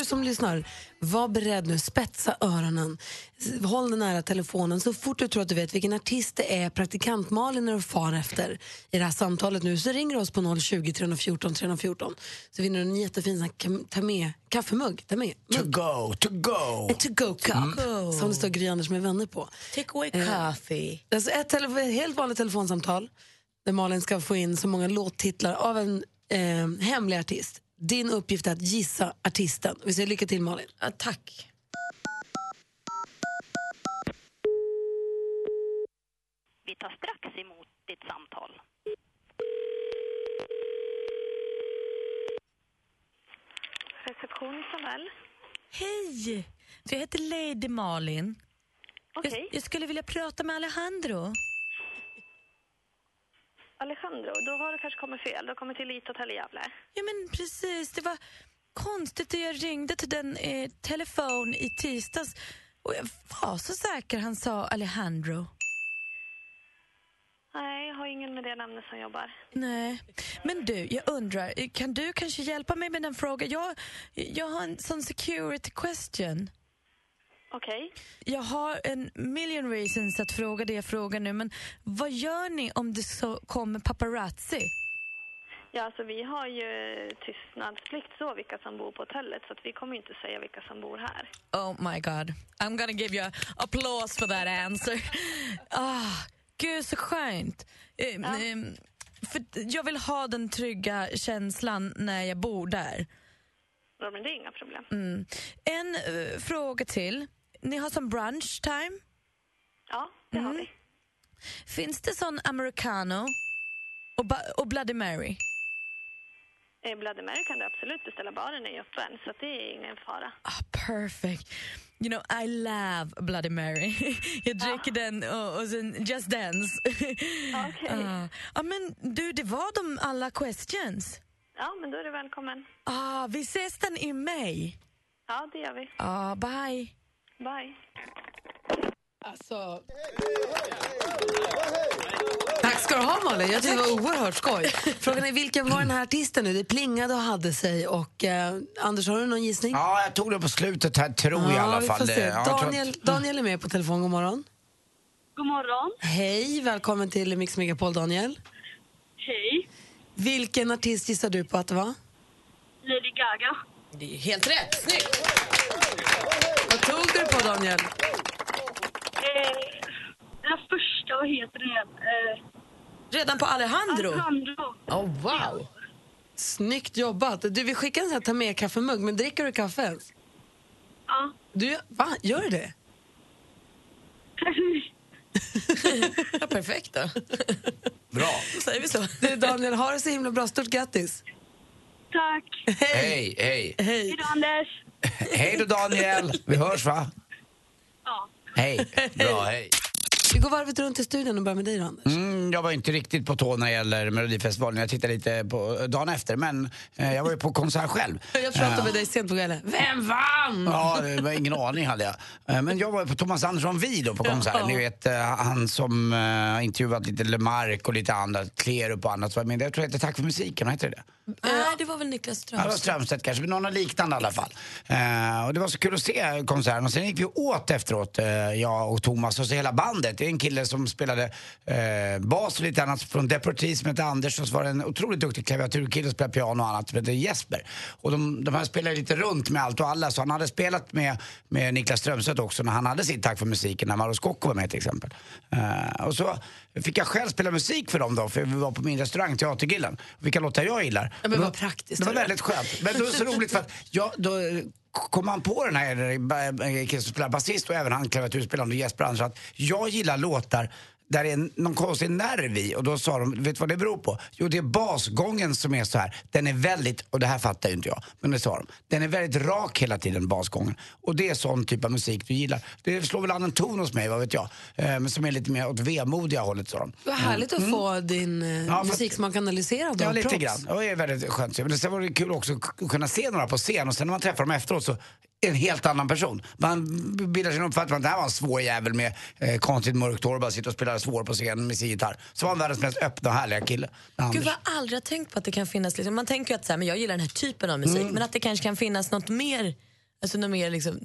Du som lyssnar, var beredd nu, spetsa öronen, håll den nära telefonen. Så fort du tror att du vet vilken artist det är praktikant Malin när du far efter i det här samtalet nu så ringer du oss på 020 314 314 så vinner du en jättefin ta med, kaffemugg. Ta med, To go, to go. En to-go-cup som det står Gry Anders med vänner på. Take away Eh, coffee. Alltså ett tele- helt vanligt telefonsamtal där Malin ska få in så många låttitlar av en eh, hemlig artist. Din uppgift är att gissa artisten. Vi säger lycka till Malin. Ja, tack. Vi tar strax emot ditt samtal. Reception Isabel. Hej! Jag heter Lady Malin. Okej. Jag, jag skulle vilja prata med Alejandro. Alejandro, då har du kanske kommit fel. Du har kommit till Elite Hotel i Gävle. Ja, men precis. Det var konstigt att jag ringde till den eh, telefon i tisdags och jag var så säker han sa Alejandro. Nej, jag har ingen med det namnet som jobbar. Nej, men du, jag undrar, kan du kanske hjälpa mig med den frågan? Jag, jag har en sån security question. Okej. Jag har en million reasons att fråga det jag frågar nu, men vad gör ni om det så kommer paparazzi? Ja, alltså vi har ju tystnadsplikt så vilka som bor på hotellet så vi kommer inte säga vilka som bor här. Oh my god, I'm gonna give you applause for that answer. Ah, gud så skönt. Ehm, ehm, för jag vill ha den trygga känslan när jag bor där. Ja, men det är inga problem. Mm. En eh, fråga till. Ni har som brunch time. Ja, det har vi. Finns det sån americano och, och Bloody Mary? Eh, Bloody Mary kan du absolut beställa. Baren är ju öppen så det är ingen fara. Ah, perfect. You know, I love Bloody Mary. jag dricker den och, och sen Just Dance. Okej. Ah. Ah, men du, det var de alla questions. Ja, men då är du välkommen. Ah, vi ses den i maj. Ja, det gör vi. Ah, bye. Bye. Alltså... Tack ska du ha Malin, jag tyckte det var oerhört skoj. Frågan är vilken var den här artisten nu? Det plingade och hade sig och eh, Anders har du någon gissning? Ja, jag tog det på slutet här, tror jag i alla vi fall. får se. ja, jag tror att- Daniel, Daniel är med på telefon, god morgon. God morgon. Hej, välkommen till Mix Megapol Daniel. Hej. Vilken artist gissar du på att det var? Lady Gaga. Det är helt rätt, snyggt! Vad tog du på Daniel? Eh, den första, vad heter den? Eh, Redan på Alejandro? Alejandro. Oh, wow! Snyggt jobbat. Du, vi skickar en sån här ta med kaffemugg, men dricker du kaffe ens? Ja. Du, va? Gör du det? Ja, perfekt då. Bra. Då säger vi så. Du Daniel, ha det så himla bra. Stort grattis! Tack. Hej, hej. Hej! då, Anders. Hej då Daniel. Vi hörs va? Ja. Hej. Bra, hej. Vi går varvet runt i studion och börjar med dig då, Anders. Mm, jag var inte riktigt på tå när det gäller Melodifestivalen. Jag tittade lite på dagen efter, men eh, jag var ju på konsert själv. Jag pratade Eh, med dig sent på kvällen. Vem vann? Ja, det var ingen aning hade jag. Eh, Men jag var på Thomas Andersson Vi då på konserten. Ni vet eh, han som intervjuat lite Lemark och lite andra, Klerup och annat. Men jag tror det heter Tack för musiken, heter det? Nej, det var väl Niklas Ja, det var Strömstedt. Strömstedt kanske, men någon liknande i alla fall. Eh, och det var så kul att se konserten. Och sen gick vi åt efteråt, eh, jag och Thomas och så hela bandet. Det är en kille som spelade eh, bas och lite annat från Deportees som heter Anders och så var det en otroligt duktig klaviaturkille som spelade piano och annat som heter Jesper. Och de, de här spelade lite runt med allt och alla så han hade spelat med, med Niklas Strömstedt också när han hade sitt Tack för musiken när Mauro Scocco var med till exempel. Eh, och så fick jag själv spela musik för dem då, för vi var på min restaurang, Teatergrillen. Vilka låtar jag gillar. Ja, men vad praktiskt, Det var väldigt skönt. Men det var så roligt för att jag, då kom han på den här eh, eh, killen som spelar basist och även han klaviaturspelaren Jesper Andersson att jag gillar låtar där det är någon konstig nerv i och då sa de, vet du vad det beror på? Jo det är basgången som är så här. Den är väldigt, och det här fattar ju inte jag, men det sa de. Den är väldigt rak hela tiden, basgången. Och det är sån typ av musik du gillar. Det slår väl an en ton hos mig, vad vet jag. Eh, som är lite mer åt vemodiga hållet sa de. Vad härligt att få din eh, Ja, musiksmak analyserad Ja, lite proffs. grann. Det är väldigt skönt. Men sen var det kul också att kunna se några på scen och sen när man träffar dem efteråt så en helt annan person. Man bildar sin uppfattning att det här var en svår jävel med eh, konstigt mörkt hår och bara sitter och spelar svår på scenen med sin gitarr. Så var han världens mest öppna och härliga kille. Gud vad jag aldrig har tänkt på att det kan finnas, liksom, man tänker ju att så här, men jag gillar den här typen av musik, men att det kanske kan finnas något mer, alltså något mer liksom,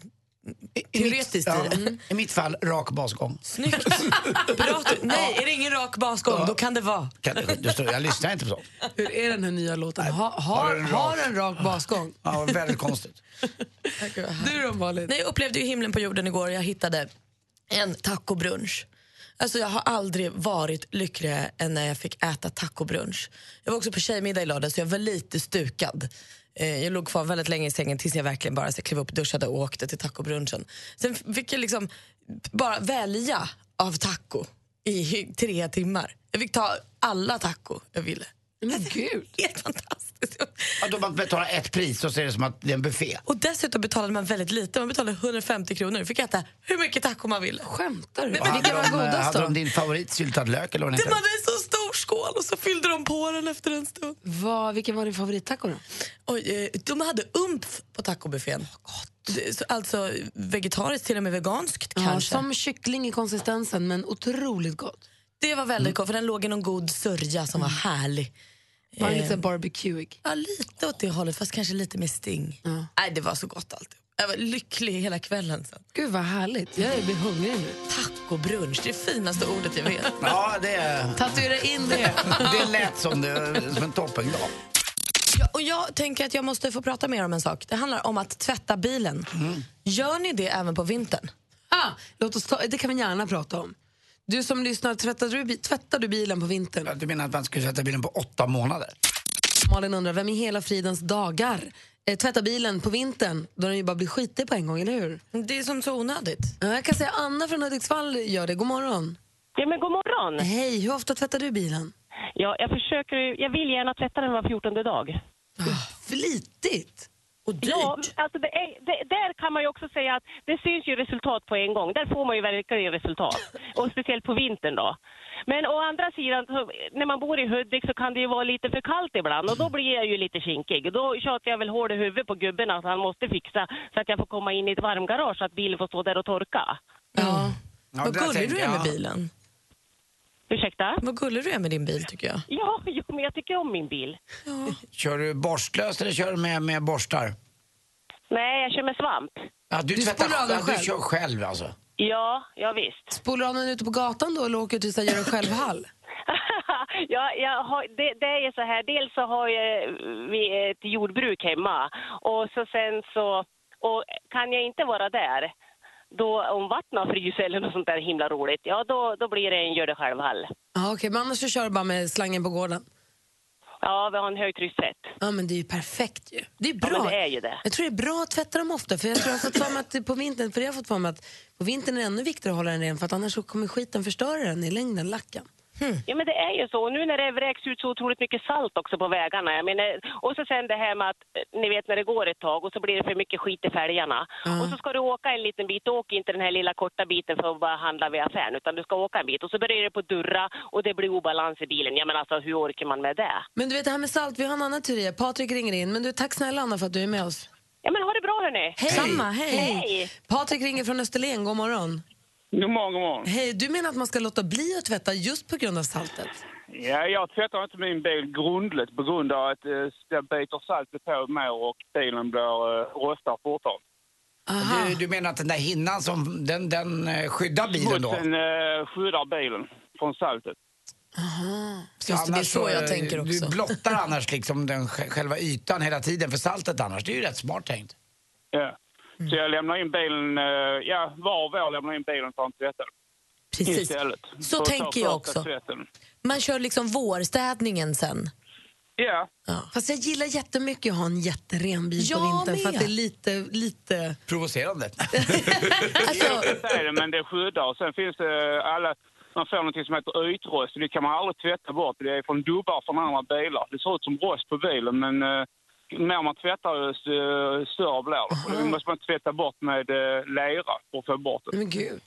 teoretiskt ja, i det. I mitt fall, rak basgång. Snyggt. Bra, nej, är det ingen rak basgång, då kan det vara. Kan står- Jag lyssnar inte på sånt. Hur är den här nya låten? Ha, Har har, den rak? har en rak basgång? Ja, väldigt konstigt. Du då Malin? Nej, jag upplevde ju himlen på jorden igår. Jag hittade en tacobrunch. Alltså jag har aldrig varit lyckligare än när jag fick äta tacobrunch. Jag var också på tjejmiddag i lördags så jag var lite stukad. Eh, Jag låg kvar väldigt länge i sängen tills jag verkligen bara så klev upp, duschade och åkte till tacobrunchen. Sen fick jag liksom bara välja av taco i tre timmar. Jag fick ta alla taco jag ville. Men gud. Helt fantastiskt. Ja, då man betalar ett pris och så är det som att det är en buffé. Och dessutom betalade man väldigt lite. Man betalade 150 kronor. Fick äta hur mycket taco man ville. Skämtar du? Nej, men Hade de, godast Hade de din favorit syltad lök eller vad den De heter? hade så stor skål och så fyllde de på den efter en stund. Vad, vilken var din favorittaco då? Oj, eh, de hade umf på tacobuffén. Alltså vegetariskt, till och med veganskt Ja, kanske. som kyckling i konsistensen men otroligt gott. Det var väldigt gott för den låg i någon god sörja som var härlig. Var Eh, lite barbecueig? Ja, lite åt det hållet fast kanske lite med sting. Ja. Nej, det var så gott allt. Jag var lycklig hela kvällen sen. Gud vad härligt. Jag blir hungrig nu. Tacobrunch, det är det finaste ordet jag vet. Ja, det, är- Tatuera in det. det lät som, det, som en toppendag. Ja, och jag tänker att jag måste få prata mer om en sak. Det handlar om att tvätta bilen. Gör ni det även på vintern? Ah, låt oss ta, det kan vi gärna prata om. Du som lyssnar, tvättar du, tvättar du bilen på vintern? Du menar att man skulle sätta bilen på åtta månader? Malin undrar, vem i hela fridens dagar eh, tvättar bilen på vintern då den ju bara blir skitig på en gång, eller hur? Det är som så onödigt. Ja, Jag kan säga Anna från Hudiksvall gör det. God morgon. Ja, men god morgon. Hej, hur ofta tvättar du bilen? Ja, jag försöker, jag vill gärna tvätta den var 14 dag. Flitigt! Och dyrt. Ja, alltså det är, det, där kan man ju också säga att det syns ju resultat på en gång. Där får man ju verkligen resultat. Och speciellt på vintern då. Men å andra sidan, så, när man bor i Hudik så kan det ju vara lite för kallt ibland och då blir jag ju lite kinkig. Då tjatar jag väl hål i huvudet på gubben att han måste fixa så att jag får komma in i ett varmgarage så att bilen får stå där och torka. Ja. Ja, Vad gullig du är med bilen. Ursäkta? Vad gullig du är med din bil tycker jag. Ja, jo, men jag tycker om min bil. Kör du borstlöst eller kör du med, med borstar? Nej, jag kör med svamp. Ja, du, Du tvättar ja, själv? Du kör själv alltså? Ja, ja visst. Spolar du av den ute på gatan då eller åker du till gör en självhall? ja, jag har, det, det är så här, dels så har jag, vi ett jordbruk hemma och så sen så, och kan jag inte vara där, då om vattnet fryst eller något sånt där himla roligt, ja då, då blir det en gör det själv-hall. Ja, okej, men annars så kör du bara med slangen på gården? Ja, vi har en högtryckstvätt. Ja, men det är ju perfekt ju. Det är Ja, bra. men det är ju det. Jag tror det är bra att tvätta dem ofta, för jag tror jag har fått för mig att på vintern, för jag har fått för mig att på vintern är det ännu viktigare att hålla den ren, för att annars så kommer skiten förstöra den i längden, lacken. Ja men det är ju så. Och nu när det vräks ut så otroligt mycket salt också på vägarna. Jag menar, och så sen det här med att eh, ni vet när det går ett tag och så blir det för mycket skit i fälgarna. Och så ska du åka en liten bit, åk inte den här lilla korta biten för att bara handla vid affären utan du ska åka en bit och så börjar det på durra och det blir obalans i bilen. Ja men alltså hur orkar man med det? Men du vet det här med salt, vi har en annan teori. Patrik ringer in, men du, tack snälla Anna för att du är med oss. Ja men ha det bra hörni! Hej! Samma, hej. Hej! Patrik ringer från Österlen, god morgon. God morgon, god morgon. Hej, du menar att man ska låta bli att tvätta just på grund av saltet? Ja, jag tvättar inte min bil grundligt på grund av att eh, det biter saltet på mer och bilen blir eh, rostar fortare. Aha. Du, du menar att den där hinnan som, den, den eh, skyddar bilen då? Smutsen eh, skyddar bilen från saltet. Just det, det är så jag eh, tänker också. Du blottar annars liksom den, sj- själva ytan hela tiden för saltet annars. Det är ju rätt smart tänkt. Ja. Så jag lämnar in bilen, eh, ja var och vår lämnar in bilen för en tvättare. Precis. Istället. Så För att tänker jag också. Tvätten. Man kör liksom vårstädningen sen. Ja. Fast jag gillar jättemycket att ha en jätteren bil på Jag vintern för att det är lite, lite... Provocerande. Alltså, Det är det, men det skyddar. Och sen finns det alla man får något som heter ytrost. Det kan man aldrig tvätta bort. Det är från dubbar från andra bilar. Det ser ut som rost på bilen men eh, mer man tvättar desto eh, större blir det. Och det måste man tvätta bort med eh, lera för att få bort det. Men gud.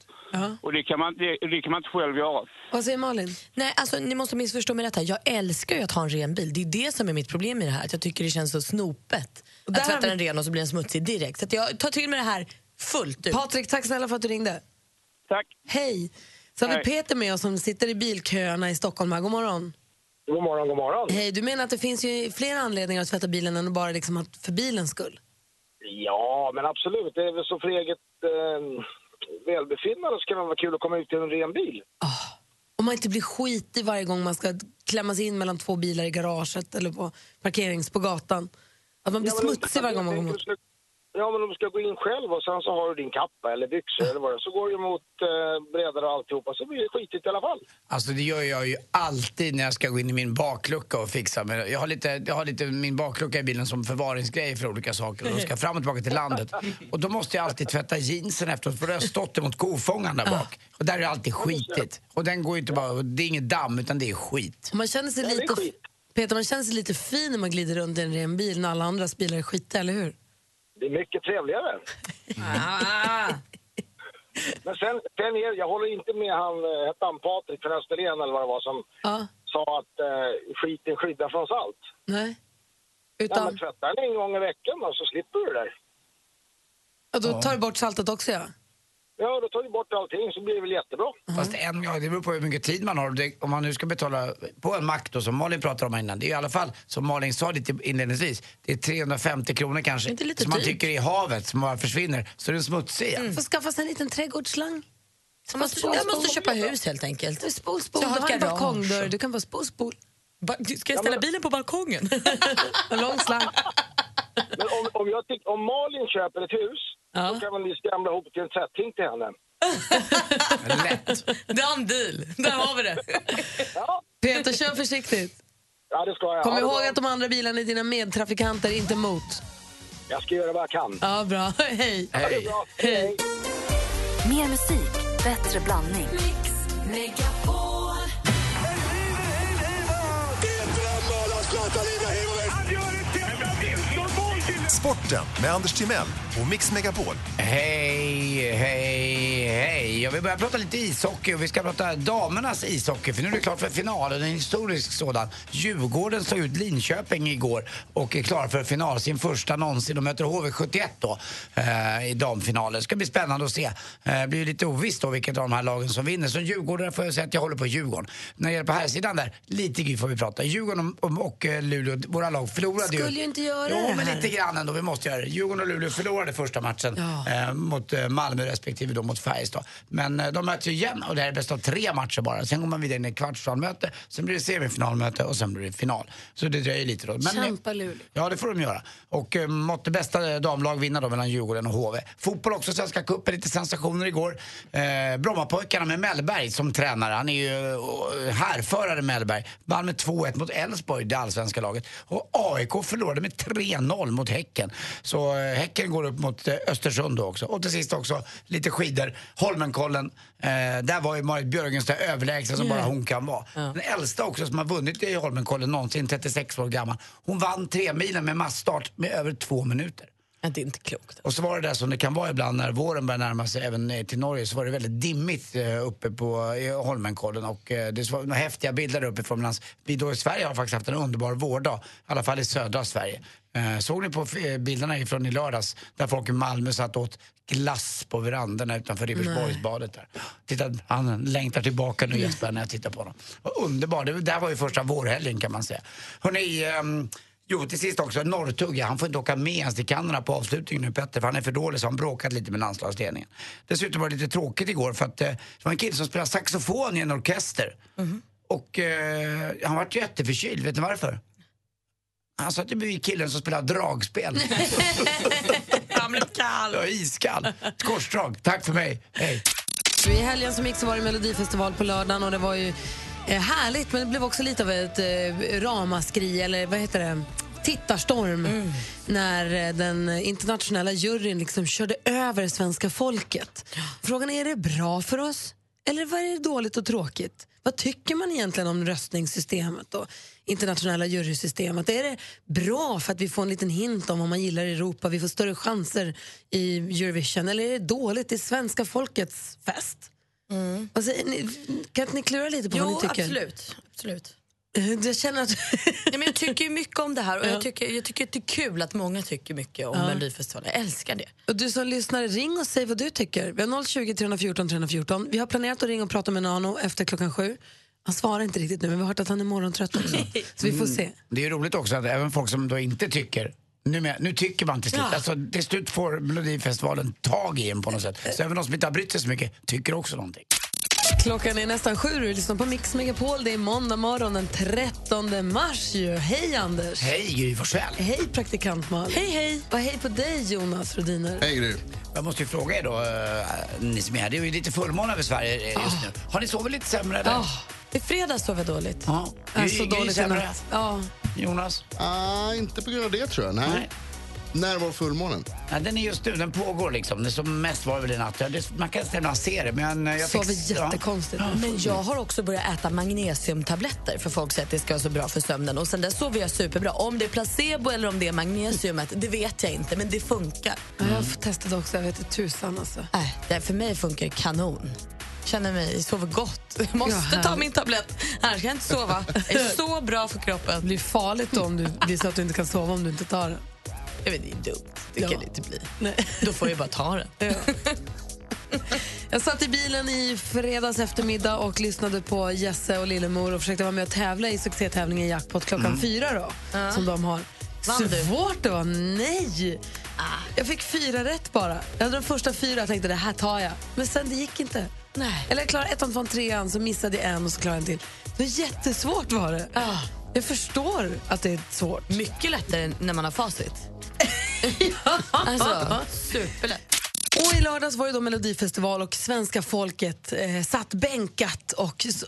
Och det kan, man, det, det kan man inte själv göra. Vad säger Malin? Nej, alltså, ni måste missförstå mig rätt här. Jag älskar ju att ha en ren bil. Det är det som är mitt problem i det här. Att jag tycker det känns så snopet. Och Att tvätta vi- den ren och så blir den smutsig direkt. Så att jag tar till mig det här fullt ut. Patrik, tack snälla för att du ringde. Tack. Hej. Så har vi Hej. Peter med oss som sitter i bilköerna i Stockholm. God morgon. God morgon, god morgon. Hej, du menar att det finns ju fler anledningar att tvätta bilen än bara liksom att för bilens skull? Ja, men absolut. Det är väl så för eget eh, välbefinnande så kan det vara kul att komma ut i en ren bil. Om man inte blir skitig varje gång man ska klämma sig in mellan två bilar i garaget eller på parkerings på gatan. Att man blir Ja, smutsig varje gång man går mot. Ja, men om du ska gå in själv och sen så har du din kappa eller byxor eller vad det är, så går du mot eh, bredare och alltihopa så blir det skitigt i alla fall. Alltså det gör jag ju alltid när jag ska gå in i min baklucka och fixa. Men jag, har lite, jag har lite min baklucka i bilen som förvaringsgrej för olika saker. Och då ska jag fram och tillbaka till landet. Och då måste jag alltid tvätta jeansen efteråt för då har jag stått emot kofångaren där bak. Och där är det alltid skitigt. Och den går ju inte bara, det är inget damm utan det är skit. Man känner sig lite, Peter, man känner sig lite fin när man glider runt i en ren bil när alla andras bilar är skitiga, eller hur? Det är mycket trevligare. Men sen, sen är, jag håller inte med han, eh, hette han Patrik från Österlen eller vad det var som sa att eh, skiten skyddar från salt. Nej. Utan... Ja, men tvätta den en gång i veckan då, så slipper du det där. Och då tar du bort saltet också, ja? Ja, du bort allting så blir det väl jättebra. Fast en, ja, det beror på hur mycket tid man har. Det, om man nu ska betala på en mack då, som Malin pratade om här innan. Det är i alla fall, som Malin sa lite inledningsvis, det är 350 kronor kanske. Inte lite som man dyrt. tycker är i havet, som bara försvinner. Så är den smutsig igen. Får skaffa sig en liten trädgårdsslang. Jag måste, jag måste köpa hus helt enkelt. Spol, spol. Du har en balkongdörr, du kan bara spol, spol. Ska jag ställa bilen på balkongen? En lång slang. Men om, om, jag tyck, om Malin köper ett hus, då kan man ju skramla ihop till en tvätting till henne. Done deal. Där har vi det. Peter, kör försiktigt. Ja, det ska jag. Kom det ihåg att de andra bilarna är dina medtrafikanter, inte mot. Jag ska göra vad jag kan. Ja, bra. Hej. Det bra. Hej. Mer musik, bättre blandning. Sporten med Anders Timell och Mix Megapol. Hej, hej, hej. Jag vill börja prata lite ishockey och vi ska prata damernas ishockey för nu är det klart för finalen, en historisk sådan. Djurgården slog ut Linköping igår och är klara för final, sin första någonsin. De möter HV71 då eh, i damfinalen. Det ska bli spännande att se. Eh, Det blir lite ovisst då vilket av de här lagen som vinner. Som Djurgårdare får jag säga att jag håller på Djurgården. När det gäller på här sidan där, lite grann får vi prata. Djurgården och, och, och eh, Luleå, våra lag förlorade ju. Skulle ju inte göra Jo, det men här. lite grann ändå. Vi måste göra det. Djurgården och Luleå förlorade första matchen eh, mot eh, Malmö respektive då mot Färjestad. Men eh, de möts ju igen och det här är bäst av tre matcher bara. Sen går man vidare in i kvartsfinalmöte, sen blir det semifinalmöte och sen blir det final. Så det dröjer lite då. Men, eh, Kämpa Luleå. Ja, det får de göra. Och eh, måtte bästa eh, damlag vinna då mellan Djurgården och HV. Fotboll också, Svenska cupen, lite sensationer igår. Eh, Brommapojkarna med Mellberg som tränare. Han är ju härförare Mellberg. Vann med 2-1 mot Elfsborg, det allsvenska laget. Och AIK förlorade med 3-0 mot Häcken. Så eh, Häcken går upp mot eh, Östersund då också. Och till sist också lite skidor. Holmenkollen, eh, där var ju Marit Björgenstad överlägsen som Ja. bara hon kan vara. Den äldsta också som har vunnit i Holmenkollen någonsin, 36 år gammal. Hon vann tre milen med massstart med över två minuter. Det är inte klokt. Och så var det där som det kan vara ibland när våren börjar närma sig även ner till Norge så var det väldigt dimmigt eh, uppe på Holmenkollen och eh, det var några häftiga bilder uppifrån medan vi då i Sverige har faktiskt haft en underbar vårdag, i alla fall i södra Sverige. Eh, såg ni på eh, bilderna ifrån i lördags där folk i Malmö satt åt glass på verandorna utanför Ribersborgsbadet där. Titta, han längtar tillbaka nu Jesper när jag tittar på honom. Underbar, det där var ju första vårhelgen kan man säga. Hörrni, ehm, Jo, till sist också, Norrtugga, han får inte åka med ens till Kanada på avslutningen nu Petter, för han är för dålig så han bråkat lite med landslagsledningen. Dessutom var det lite tråkigt igår för att eh, det var en kille som spelade saxofon i en orkester. Och eh, han var jätteförkyld, vet ni varför? Han sa att det blir killen som spelar dragspel. Han blev kall. Är iskall. Ett korsdrag. Tack för mig. Hej. I helgen som gick så var det Melodifestival på lördagen och det var ju härligt men det blev också lite av ett eh, ramaskri eller vad heter det? Tittarstorm när eh, den internationella juryn liksom körde över svenska folket. Frågan är, är det bra för oss? Eller vad är dåligt och tråkigt? Vad tycker man egentligen om röstningssystemet och internationella jurysystemet? Är det bra för att vi får en liten hint om vad man gillar i Europa, vi får större chanser i Eurovision? Eller är det dåligt? Det är svenska folkets fest. Vad säger ni? Kan inte ni klura lite på Jo, vad ni tycker? absolut. absolut. Jag känner att... Nej, men jag tycker mycket om det här och Ja. jag, tycker, jag tycker att det är kul att många tycker mycket om Ja. Melodifestivalen. Jag älskar det. Och du som lyssnar, ring och säg vad du tycker. Vi har 020 314 314. Vi har planerat att ringa och prata med Nano efter klockan sju. Han svarar inte riktigt nu, men vi har hört att han är morgontrött också. Så vi får se. Mm. Det är roligt också att även folk som då inte tycker nu, nu tycker man till slut. Ja. Alltså, till slut får Melodifestivalen tag i en på något sätt. Så även de som inte har brytt sig så mycket tycker också någonting. Klockan är nästan sju och du lyssnar på Mix Megapol. Det är måndag morgon den 13 mars ju. Hej Anders! Hej Gry Forssell! Hej praktikant Malin! Hej hej! Och hej på dig Jonas Rodiner! Hej Gry! Jag måste ju fråga er då, eh, ni som är här, det är ju lite fullmåne över Sverige just nu. Har ni sovit lite sämre eller? I fredags sov jag dåligt. Ja. Jag Gry- så Gry dåligt i sämre? natt. Ja. Jonas? Ah, inte på grund av det tror jag. Nej. När var fullmånen? Ja, den är just nu, den pågår liksom. Det som mest var väl i natt. Det, man kan sällan se det men eh, jag fick... ja. Men jag har också börjat äta magnesiumtabletter för folk säger att det ska vara så bra för sömnen. Och sen dess sover jag superbra. Om det är placebo eller om det är magnesiumet, det vet jag inte. Men det funkar. Ja, Jag har testat också, jag vet inte tusan alltså. Äh, det, för mig funkar det kanon. Känner mig, sover gott. Jag måste Ja, ta min tablett, annars kan jag inte sova. Det är så bra för kroppen. Det blir farligt då om du visar att du inte kan sova om du inte tar den. Jag vet, det är dumt. Det kan Ja. det inte bli. Nej. Då får jag bara ta den. Jag satt i bilen i fredags eftermiddag och lyssnade på Jesse och Lillemor och försökte vara med och tävla i succétävlingen Jackpot klockan Mm. fyra då, Ja. som de har. Vann? Svårt det var, nej! Jag fick fyra rätt bara. Jag hade de första fyra och tänkte det här tar jag. Men sen det gick inte. Nej. Eller jag klarade ettan, tvåan, trean, så missade jag en och så klarade jag en till. Det var jättesvårt var det. Jag förstår att det är svårt. Mycket lättare när man har facit. Alltså, superlätt. Och I lördags var det då Melodifestival och svenska folket eh, satt bänkat och så,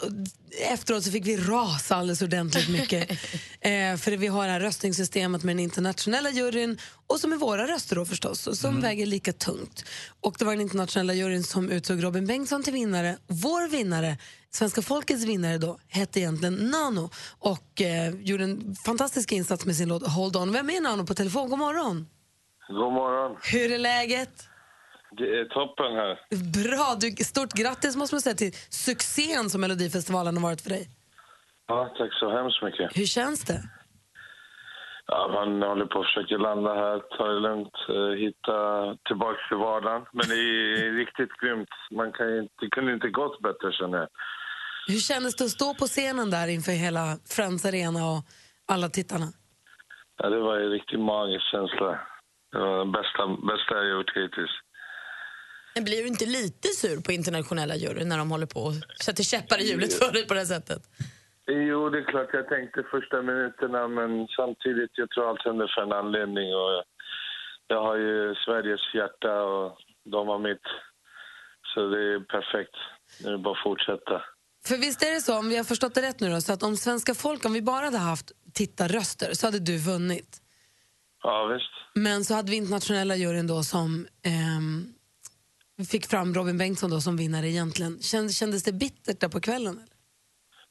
efteråt så fick vi rasa alldeles ordentligt mycket. eh, för vi har det här röstningssystemet med den internationella juryn och som är våra röster då förstås, som väger lika tungt. Och det var den internationella juryn som utsåg Robin Bengtsson till vinnare. Vår vinnare, svenska folkets vinnare då, hette egentligen Nano och eh, gjorde en fantastisk insats med sin låt Hold On. Vem är Nano på telefon? God morgon! God morgon. Hur är läget? Det är toppen här. Bra! Du, stort grattis måste man säga till succén som Melodifestivalen har varit för dig. Ja, tack så hemskt mycket. Hur känns det? Ja, man håller på att försöka landa här, ta det lugnt, eh, hitta tillbaka till vardagen. Men det är riktigt grymt. Man kan inte, det kunde inte gått bättre känner jag. Hur kändes det att stå på scenen där inför hela Friends Arena och alla tittarna? Ja, det var en riktigt magisk känsla. Det var den bästa, bästa jag gjort hittills. Men blir du inte lite sur på internationella juryn när de håller på och sätter käppar i hjulet för dig på det här sättet? Jo, det är klart jag tänkte första minuterna men samtidigt, jag tror allt händer för en anledning och jag har ju Sveriges hjärta och de har mitt. Så det är perfekt. Nu är det bara att fortsätta. För visst är det så, om vi har förstått det rätt nu då, så att om svenska folk, om vi bara hade haft tittarröster så hade du vunnit. Ja, visst. Men så hade vi internationella juryn då som ehm, fick fram Robin Bengtsson då som vinnare egentligen. Kändes, kändes det bittert där på kvällen? Eller?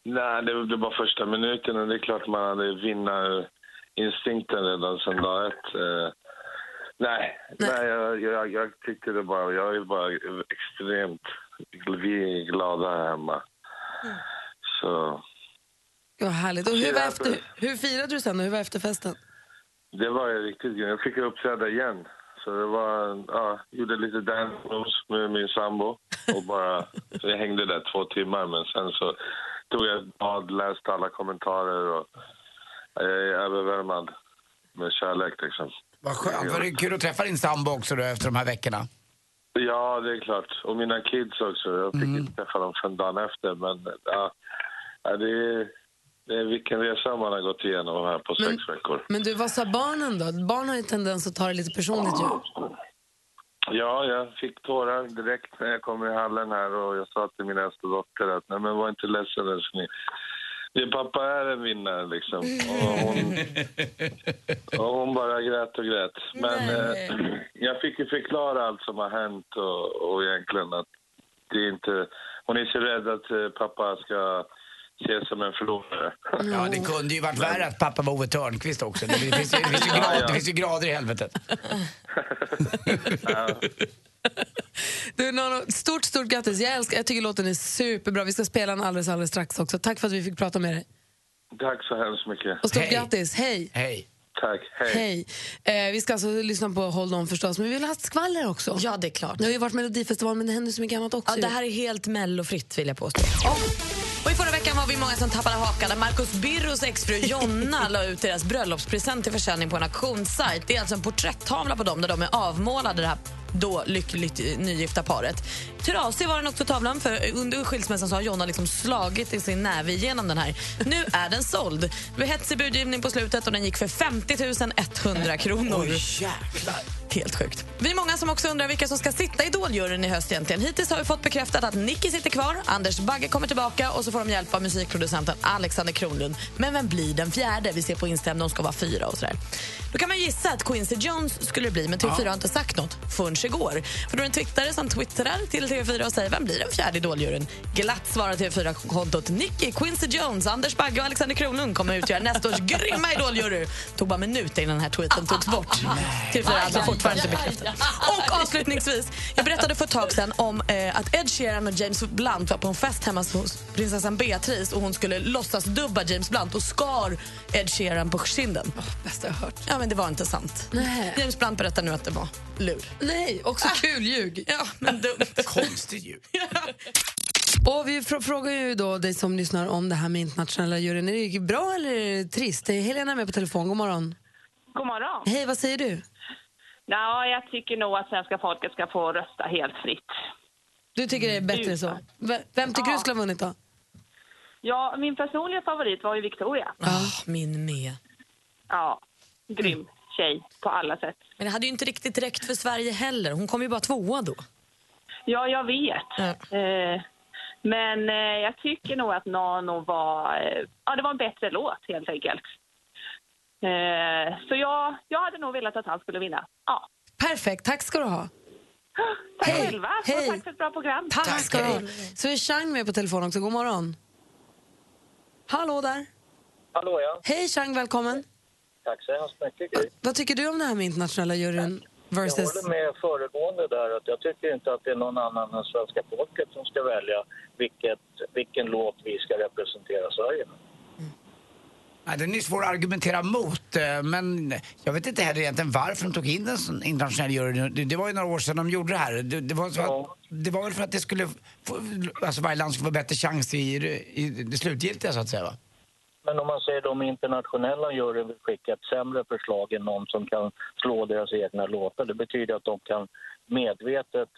Nej, det var bara första minuten och det är klart man hade vinnarinstinkten redan sedan dag ett. Eh, nej, nej. jag, jag, jag tyckte det bara, jag är bara extremt, vi är glada här hemma. Så Det var härligt. Och hur, var efter, hur firade du sen? och Hur var efterfesten? det var riktigt grymt. Jag fick uppträda igen. Så det var, ja, gjorde lite dance moves med min sambo och bara, så jag hängde där två timmar men sen så tog jag ett bad, läste alla kommentarer och jag är överväldigad med kärlek liksom. Vad skönt. Var det kul att träffa din sambo också då efter de här veckorna? Ja, det är klart. Och mina kids också. Jag fick inte träffa dem förrän dagen efter men ja det, är, det är vilken resa man har gått igenom här på sex veckor. Men du, vad sa barnen då? Barn har ju tendens att ta det lite personligt ju. Ja, jag fick tårar direkt när jag kom i hallen här och jag sa till min äldsta dotter att nej men var inte ledsen älskling. Din pappa är en vinnare liksom. Och hon, och hon bara grät och grät. Men eh, jag fick ju förklara allt som har hänt och, och egentligen att det är inte, hon är så rädd att eh, pappa ska ses som en förlorare. Ja, det kunde ju varit värre att pappa var Ove Thörnqvist också. Det finns, ju, det, finns ju grad, det finns ju grader i helvetet. Du, Nono, stort, stort grattis. Jag, älskar, jag tycker låten är superbra. Vi ska spela den alldeles, alldeles strax också. Tack för att vi fick prata med dig. Tack så hemskt mycket. Och stort grattis. Hej. Hej. Tack. Hej. Hej. Eh, vi ska alltså lyssna på Hold On förstås, men vi vill ha ett skvaller också. Ja, det är klart. Det har ju varit Melodifestival, men det händer så mycket annat också. Ja, det här är helt mellofritt vill jag påstå. Och I förra veckan var vi många som tappade hakan när Marcus Birros exfru Jonna la ut deras bröllopspresent till försäljning på en auktionssajt. Det är alltså en porträtttavla på dem där de är avmålade, det här då lyckligt nygifta paret. Trasig var den också tavlan, för under skilsmässan så har Jonna liksom slagit i sin näve igenom den här. Nu är den såld. Det blev hetsig budgivning på slutet och den gick för 50 100 kronor. Oj, jäklar. Helt sjukt. Vi är många som också undrar vilka som ska sitta i Idoljuryn i höst egentligen. Hittills har vi fått bekräftat att Nicky sitter kvar, Anders Bagge kommer tillbaka och så får de hjälp av musikproducenten Alexander Kronlund. Men vem blir den fjärde? Vi ser på Instagram, de ska vara fyra och sådär. Då kan man gissa att Quincy Jones skulle det bli, men TV4 har inte sagt något förrän igår. För då är det en twittare som twittrar till TV4 och säger vem blir den fjärde Idoljuryn? Glatt svarar TV4-kontot Nicky, Quincy Jones, Anders Bagge och Alexander Kronlund kommer utgöra nästa års grymma Idoljury. Tog bara minuter innan den här tweeten togs bort. TV4 har alltså fortfarande inte bekräftat. Och avslutningsvis, jag berättade för ett tag sedan om eh, att Ed Sheeran och James Blunt var på en fest hemma hos prinsessan Beatrice och hon skulle låtsas dubba James Blunt och skar Ed Sheeran på kinden. Oh, bästa jag hört. Ja, men det var inte sant. Nej. James Blunt berättar nu att det var lur. Nej, också kul ljug. Ja, men dumt. Konstigt ljug. Och vi fr- frågar ju då dig som lyssnar om det här med internationella juryn. Är det bra eller trist? Det är Helena med på telefon. God morgon. God morgon. Hej, vad säger du? Ja, jag tycker nog att svenska folket ska få rösta helt fritt. Du tycker det är bättre så? V- Vem tycker Ja. du skulle ha vunnit då? Ja, min personliga favorit var ju Victoria. Ja, min med. Ja, grym tjej på alla sätt. Men det hade ju inte riktigt räckt för Sverige heller. Hon kom ju bara tvåa då. Ja, jag vet. Eh, men eh, jag tycker nog att Nano var... Eh, ja, det var en bättre låt, helt enkelt. Så jag, jag hade nog velat att han skulle vinna. Ja. Perfekt, tack ska du ha. Tack själva. Hej. Tack för ett bra program. Tack, ska du ha. Så är Chang med på telefon också. God morgon. Hallå där. Hallå ja. Hej Chang, välkommen. Tack så hemskt mycket. Vad tycker du om det här med internationella juryn Jag versus... håller med föregående där att jag tycker inte att det är någon annan än svenska folket som ska välja vilket, vilken låt vi ska representera Sverige med. Ja, den är svår att argumentera mot, eh, men jag vet inte heller egentligen varför de tog in en sån internationell jury. Det, var ju några år sedan de gjorde det här. Det, det, var, så att, det var väl för att det skulle, få, alltså varje land skulle få bättre chans i, i det slutgiltiga så att säga va? Men om man säger de internationella juryn vill skicka ett sämre förslag än någon som kan slå deras egna låtar. Det betyder att de kan medvetet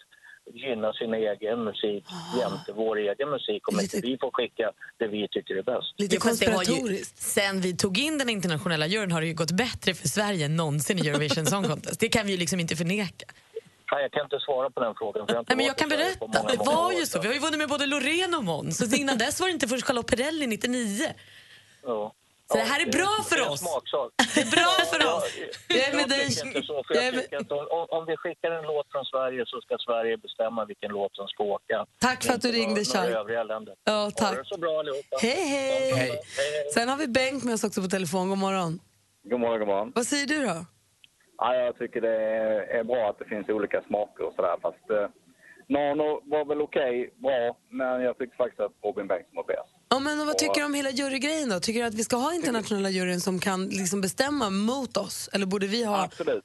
gynna sin egen musik jämte vår egen musik om inte vi får skicka det vi tycker är bäst. Det har ju, sen vi tog in den internationella juryn har det ju gått bättre för Sverige än någonsin i Eurovision Song Contest. Det kan vi ju liksom inte förneka. Nej, jag kan inte svara på den frågan. För jag, Nej, men jag kan berätta. många, Det många var år. ju så. Vi har ju vunnit med både Loreen och Måns. Så innan dess var det inte först Charlotte Perrelli 99. Ja. Så det här är bra det för oss. Det är bra för Ja, oss. Jag, Jag är med dig. tycker inte så, för Jag är jag med- tycker att om, vi skickar en låt från Sverige så ska Sverige bestämma vilken låt som ska åka. Tack för att du ringde, Chang. Ja, Ha tack. det så bra allihopa. Hej, hej. Hej. Sen har vi Bengt med oss också på telefon. God morgon. God morgon, god morgon. Vad säger du då? Ja, jag tycker det är, är bra att det finns olika smaker och sådär. Fast eh, Nano var väl okej, bra, men jag tycker faktiskt att Robin Bengtsson var bäst. Ja, men vad tycker du om hela jurygrejen då? Tycker du att vi ska ha internationella juryn som kan liksom bestämma mot oss? Eller borde vi ha... Absolut.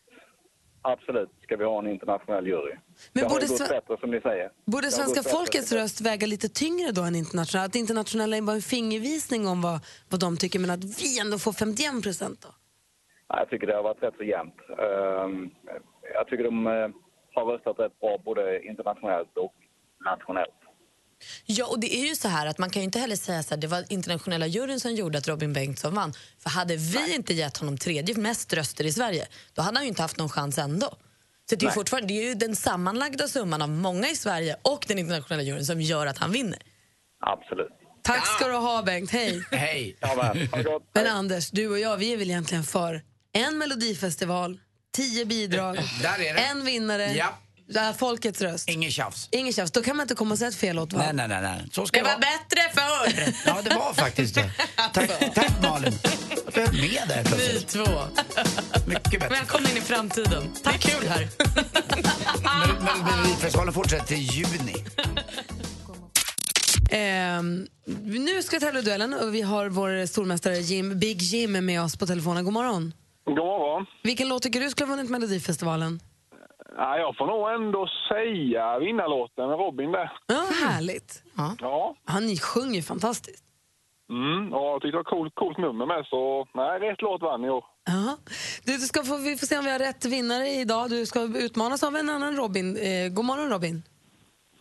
Absolut ska vi ha en internationell jury. Men det har borde ju gått bättre som ni säger. Borde har svenska gått bättre. folkets röst väga lite tyngre då än internationella? Att internationella är bara en fingervisning om vad, vad de tycker men att vi ändå får 51 procent då? Ja, jag tycker det har varit rätt så jämnt. Ehm, jag tycker de eh, har röstat rätt bra både internationellt och nationellt. Ja, och det är ju så här att man kan ju inte heller säga så här, det var internationella juryn som gjorde att Robin Bengtsson vann. För hade vi inte gett honom tredje mest röster i Sverige, då hade han ju inte haft någon chans ändå. Så det är, Nej. fortfarande, det är ju den sammanlagda summan av många i Sverige och den internationella juryn som gör att han vinner. Absolut. Tack ska du ha Bengt, hej. Hej. Ja, men, ha det gott. Men Anders, du och jag, vi är väl egentligen för en melodifestival, tio bidrag, Där är det. en vinnare, Ja. Ja, folkets röst. Ingen tjafs. Ingen tjafs. Då kan man inte komma och säga ett fel låt, va? Nej, nej, nej. nej. Så ska Det det var vara. bättre förr! Ja, det var faktiskt det. Tack, tack Malin. Att du är med där Ni två. Mycket bättre. Välkomna in i framtiden. Tack. Det är kul här. Men Melodifestivalen fortsätter till juni. Ehm, nu ska vi tävla i duellen och vi har vår stormästare Jim, Big Jim med oss på telefonen. God morgon. God morgon. Vilken låt tycker du skulle ha vunnit Melodifestivalen? Ja, jag får nog ändå säga vinnarlåten med Robin där. Ja, härligt. Ja. Han sjunger fantastiskt. Mm, och jag tyckte det var coolt, coolt nummer med, så nej, rätt låt vann i år. Ja. Du, du ska få, vi får se om vi har rätt vinnare idag. Du ska utmanas av en annan Robin. Eh, god morgon Robin.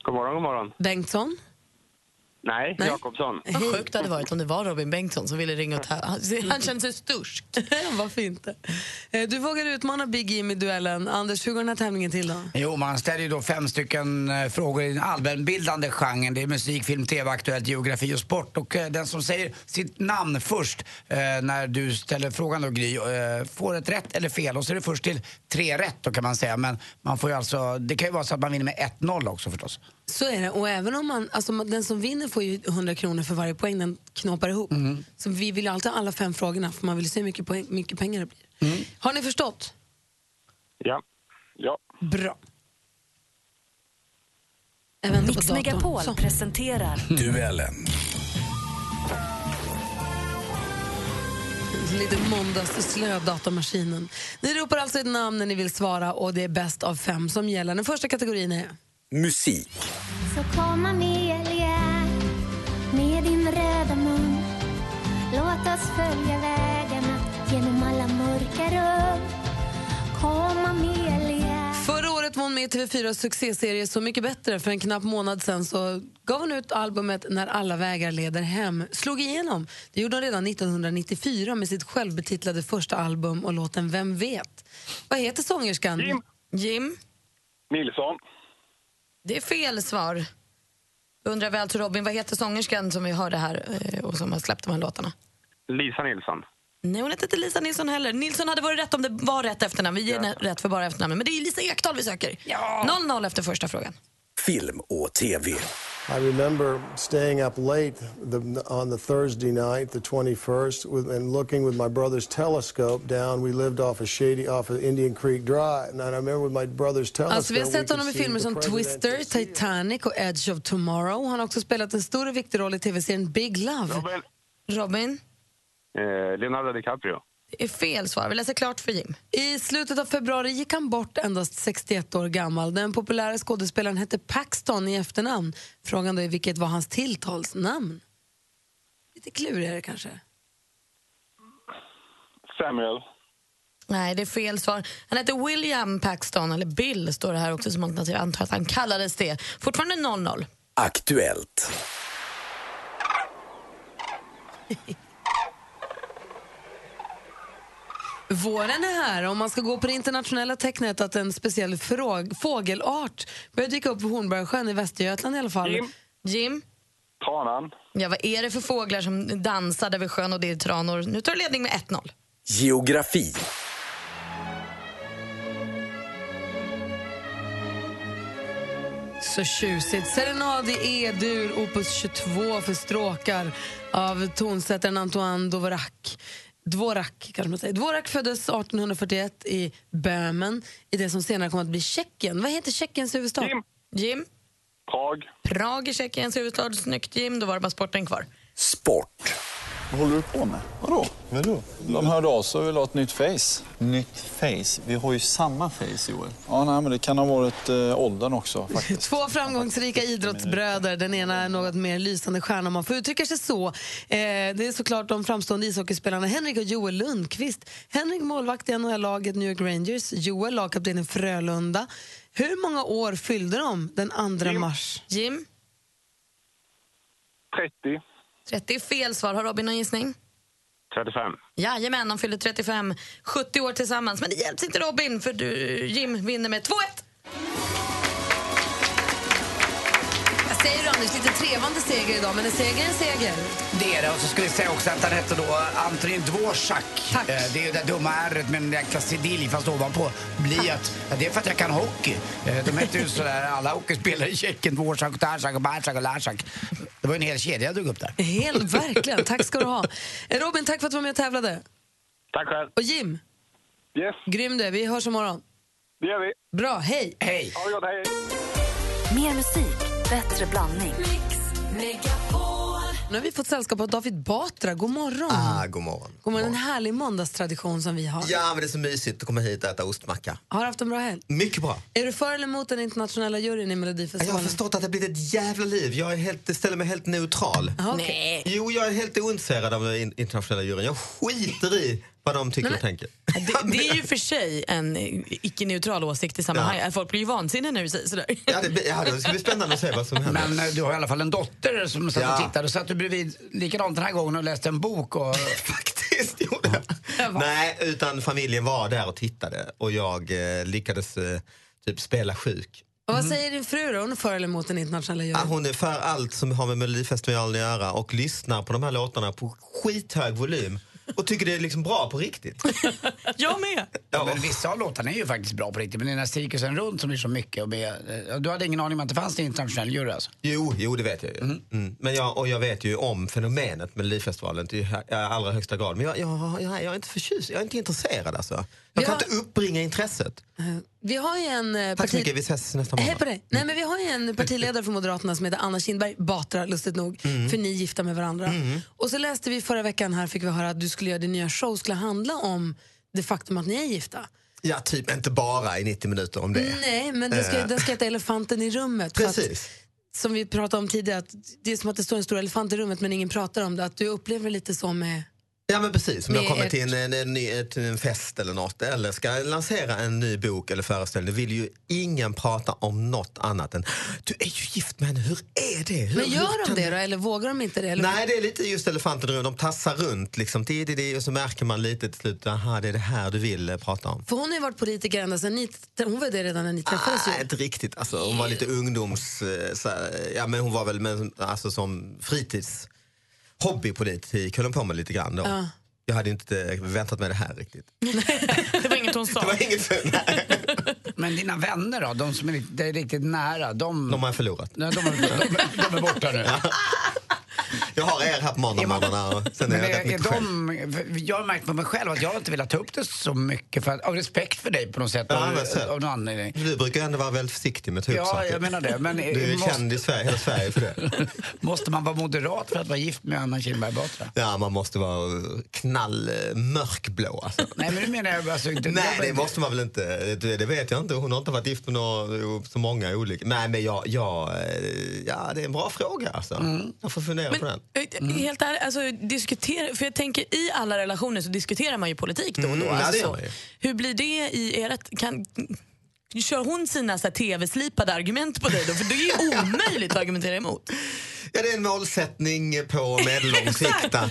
God morgon, god morgon. Bengtsson. Nej, Nej. Jakobsson. Vad sjukt det hade varit om det var Robin Bengtsson som ville ringa och tävla. Han, kände sig störst. Varför inte? Eh, Du vågar utmana Big Jim i duellen. Anders, hur går den här tävlingen till då? Jo, man ställer ju då fem stycken eh, frågor i den allmänbildande genren. Det är musik, film, tv, aktuellt, geografi och sport. Och eh, den som säger sitt namn först när du ställer frågan då, Gry, får ett rätt eller fel. Och så är det först till tre rätt då kan man säga. Men man får ju alltså, det kan ju vara så att man vinner med 1-0 också förstås. Så är det. Och även om man, alltså den som vinner får ju 100 kronor för varje poäng den knåpar ihop. Så vi vill alltid ha alla fem frågorna för man vill se hur mycket, poäng, mycket pengar det blir. Har ni förstått? Ja. Ja. Bra. Mix. Megapol Så. presenterar Duellen. Lite måndagsslö datamaskinen. Ni ropar alltså ett namn när ni vill svara och det är bäst av fem som gäller. Den första kategorin är Musik. Så kom Amelia med din röda mun Låt oss följa vägarna genom alla mörka rum Kom Amelia Förra året var hon med i TV4s succéserie Så mycket bättre. För en knapp månad sen så gav hon ut albumet När alla vägar leder hem. Slog igenom. Det gjorde hon redan 1994 med sitt självbetitlade första album och låten Vem vet? Vad heter sångerskan? Jim. Jim? Nilsson. Det är fel svar. Undrar vi alltså Robin, vad heter sångerskan som vi hörde här eh, och som har släppt de här låtarna? Lisa Nilsson. Nej, hon heter inte Lisa Nilsson heller. Nilsson hade varit rätt om det var rätt efternamn. Vi ger henne rätt för bara efternamnet. Men det är Lisa Ekdahl vi söker. 0-0 efter första frågan. Film och TV. I remember staying up late the, on the Thursday night, the 21st, with, and looking with my brother's telescope down. We lived off a shady, off of Indian Creek Drive, and I remember with my brother's telescope. Alltså, vi har sett honom i filmer som Twister, Titanic och Edge of Tomorrow. Han har också spelat en stor och viktig roll i tv-serien Big Love. Robin. Robin? Eh, Leonardo DiCaprio. Det är fel svar. Vi läser klart för Jim. I slutet av februari gick han bort endast 61 år gammal. Den populära skådespelaren hette Paxton i efternamn. Frågan då är vilket var hans tilltalsnamn? Lite klurigare kanske. Samuel. Nej, det är fel svar. Han heter William Paxton, eller Bill står det här också som alternativ. Jag antar att han kallades det. Fortfarande 0-0. Aktuellt. Våren är här. Om man ska gå på det internationella tecknet att en speciell fågelart börjar dyka upp vid Hornborgasjön i Västergötland i alla fall. Jim. Jim? Tranan. Ja, vad är det för fåglar som dansar där vid sjön och det är tranor? Nu tar du ledning med 1-0. Geografi. Så tjusigt. Serenad i E-dur, opus 22 för stråkar av tonsättaren Antoine Dvorak. Dvorak, kanske man säger. Dvorak föddes 1841 i Böhmen, i det som senare kom att bli Tjeckien. Vad heter Tjeckiens huvudstad? Jim. Jim? Prag. Prag är Tjeckiens huvudstad. Snyggt, Jim. Då var det bara sporten kvar. Sport. Vad håller du på med? Vadå? Vadå? De hörde av sig och ville ha ett nytt face. Nytt face? Vi har ju samma face, Joel. Ja, nej, men det kan ha varit eh, åldern också faktiskt. Två framgångsrika idrottsbröder. Den ena är något mer lysande stjärna om man får uttrycka sig så. Eh, det är såklart de framstående ishockeyspelarna Henrik och Joel Lundqvist. Henrik målvakt i NHL-laget New York Rangers, Joel lagkapten i Frölunda. Hur många år fyllde de den 2 mars? Jim? 30. 30 är fel svar. Har Robin någon gissning? 35. Jajamän, de fyllde 35. 70 år tillsammans. Men det hjälps inte Robin, för du, Jim vinner med 2-1. Vad säger du Anders? Lite trevande seger idag, men en seger är en seger. Det är det. Och så skulle jag säga också att han hette då Antonin Dvorak. Eh, Det är ju det dumma ärret med en jäkla sidilj fast ovanpå. Blir att, ja, det är för att jag kan hockey. Eh, De heter ju sådär, alla hockeyspelare i Tjeckien, Dvorak, Tarzak och Barzak och Larsak. Det var en hel kedja jag drog upp där. Helt verkligen. Tack ska du ha. Eh, Robin, tack för att du var med och tävlade. Tack själv. Och Jim, Yes, grym du är. Vi hörs imorgon. det gör vi. Bra, hej. Hej. Ha det gott, hej. Mer musik, bättre blandning. Nu har vi fått sällskap av David Batra. God morgon. Ah, god morgon. God morgon. En härlig måndagstradition som vi har. Ja, men det är så mysigt att komma hit och äta ostmacka. Har du haft en bra helg? Mycket bra. Är du för eller emot den internationella juryn i Jag Melodifestivalen? har förstått att det blivit ett jävla liv. Jag är helt, ställer mig helt neutral. Aha, okej. Jo, jag är helt ointresserad av den in- internationella juryn. Jag skiter i vad de tycker och tänker. Det, det är ju för sig en icke-neutral åsikt i sammanhanget. Folk blir ju vansinniga när du säger sådär. Ja, det, ja, det ska bli spännande att se vad som händer. Men eh, du har i alla fall en dotter som satt Ja. och tittade. Och satt du bredvid likadant den här gången och läste en bok. Och... Faktiskt gjorde jag. Nej, utan familjen var där och tittade och jag eh, lyckades eh, typ spela sjuk. Och vad säger din fru då? Hon är för eller emot den internationella juryn? Ja, hon är för allt som har med Melodifestivalen att göra och lyssnar på de här låtarna på skithög volym och tycker det är liksom bra på riktigt. Jag med! Ja, men vissa av låtarna är ju faktiskt bra på riktigt. Men den här cirkusen runt som blir så mycket. Och med, eh, du hade ingen aning om att det fanns en internationell jury alltså? Jo, jo det vet jag ju. Mm. Men jag, och jag vet ju om fenomenet Melodifestivalen i i allra högsta grad. Men jag, jag, jag, jag är inte förtjust, jag är inte intresserad alltså. Jag kan har- inte uppbringa intresset. Vi har en... eh, Tack så mycket, vi ses nästa Hej måndag. på dig. Nej, men vi har en partiledare för Moderaterna som heter Anna Kinberg Batra, lustigt nog, Mm. för ni är gifta med varandra. Och så läste vi förra veckan här, fick vi höra att du skulle göra din nya show skulle handla om det faktum att ni är gifta. Ja, typ inte bara i 90 minuter om det. Nej, men det ska, Eh. den ska heta Elefanten i rummet. Precis. som vi pratade om tidigare, att det är som att det står en stor elefant i rummet men ingen pratar om det. Att du upplever det lite så med... Ja men precis, om jag kommer till en, en, en, till en fest eller något eller ska lansera en ny bok eller föreställning vill ju ingen prata om något annat än du är ju gift med henne, hur är det? Hur, Men hur gör de det då, eller vågar de inte det? Eller? Nej, det är lite just elefanten i rummet. De tassar runt liksom, det, det, det, och så märker man lite till slut, aha, det är det här du vill eh, prata om. För hon har ju varit politiker ända sedan ni... Hon var det redan när ni träffades Nej, ju. inte riktigt. Alltså, hon var lite ungdoms... eh, Så ja, men hon var väl med, alltså, som fritids hobbypolitik höll hon på med lite grann då. Ja. Jag hade inte väntat mig det här riktigt. Det var inget hon sa. Det var inget nej. Men dina vänner då, de som är riktigt, är riktigt nära, de... De har jag förlorat. Nej, de, är, de, de är borta nu. Jag har er här på måndagmorgnarna och sen är Men jag rätt mycket de, har märkt på mig själv att jag inte velat ta upp det så mycket för att, av respekt för dig på något sätt. Ja, av, men av någon anledning. Du brukar ändå vara väldigt försiktig med att ta upp Ja, saker. jag menar det. Men du är måste- känd i Sverige, hela Sverige för det. Måste man vara moderat för att vara gift med Anna Kinberg Batra? Ja, man måste vara knall eh, mörkblå. Alltså. Nej, men det menar jag alltså inte. Nej, det måste man väl inte. Det, det vet jag inte. Hon har inte varit gift med några, så många olika. Nej, men jag, jag, ja, det är en bra fråga. Alltså. Mm. Jag får fundera på den. Eh, Helt ärligt, alltså, diskutera, för jag tänker i alla relationer så diskuterar man ju politik då och då. Mm, ja, det alltså, hur blir det i ert... Kan, kör hon sina tv-slipade argument på dig då? För det är ju omöjligt att argumentera emot. Ja, det är en målsättning på medellång sikt att eh,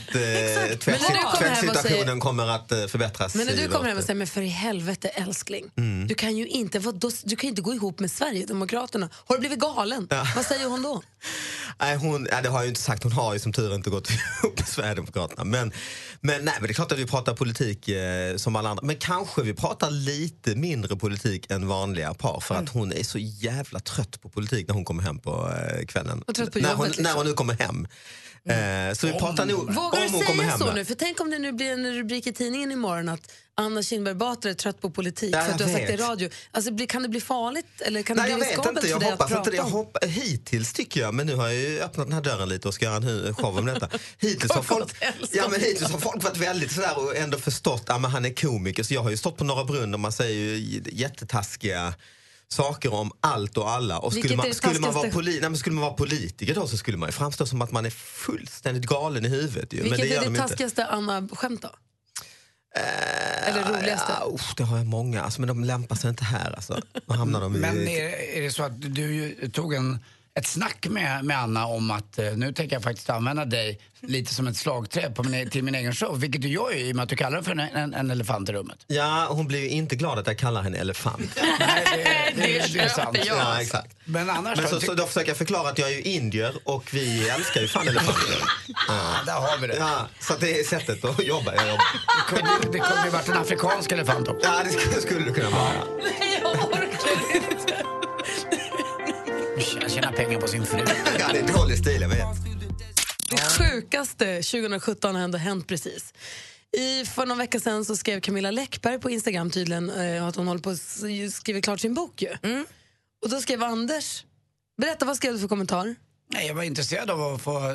tvätt, Men när du kommer hem och tvättsituationen säger- kommer att eh, förbättras. Men när du kommer hem och säger, men för i helvete älskling, Mm. du kan ju inte, vad, då, du kan ju inte gå ihop med Sverigedemokraterna. Har du blivit galen? Vad säger hon då? Nej, hon, nej, det har jag ju inte sagt. Hon har ju som tur inte gått ihop med Sverigedemokraterna. Men, men, nej, men det är klart att vi pratar politik eh, som alla andra. Men kanske vi pratar lite mindre politik än vanliga par. För Mm. att hon är så jävla trött på politik när hon kommer hem på eh, kvällen. Och trött på när, hon, jobbet, liksom. när hon nu kommer hem. Eh, så vi pratar nog Vågar om du hon kommer säga hem. så ja. nu? För tänk om det nu blir en rubrik i tidningen imorgon att Anna Kinberg Batra är trött på politik Ja, för att du har sagt det i radio. Alltså, kan det bli farligt eller kan Nej, det jag bli vet riskabelt inte. för Jag dig hoppas att inte det. Jag hopp, hittills tycker jag, men nu har jag ju öppnat den här dörren lite och ska göra en show om detta. Hittills har folk, ja, men hittills har folk varit väldigt sådär och ändå förstått att ja, han är komiker. Så jag har ju stått på Norra Brunn och man säger ju jättetaskiga saker om allt och alla. Och skulle man, det skulle, man vara poli, nej, men skulle man vara politiker då så skulle man ju framstå som att man är fullständigt galen i huvudet. Ju. men Vilket det gör är de det taskigaste Anna-skämt då? Eller roligaste? Ja, usch, det har jag många, alltså, men de lämpar sig inte här. Alltså. Då hamnar de i... Men är, är det så att du ju tog en, ett snack med, med Anna om att eh, nu tänker jag faktiskt använda dig lite som ett slagträ på min, e- till min egen show. Vilket du gör ju i och med att du kallar den för en, en, en elefant i rummet. Ja, hon blir ju inte glad att jag kallar henne elefant. Nej, det, det, det är sant. Ja, exakt. Men annars Men så, så då försöker jag förklara att jag är ju indier och vi älskar ju fan elefanter. Ja, där har vi det. Ja, så det är sättet att jobba. Jag jobbar. Det kunde, det kunde ju varit en afrikansk elefant också. Ja, det skulle, skulle det kunna vara. Nej, jag orkar Jag tjänar pengar på sin fru. Ja, det är dålig stil, jag vet. Det sjukaste 2017 har ändå hänt precis. I, för någon vecka sedan så skrev Camilla Läckberg på Instagram tydligen eh, att hon håller på att skriva klart sin bok. Ju. Och då skrev Anders, berätta vad skrev du för kommentar? Nej, jag var intresserad av att få... Eh...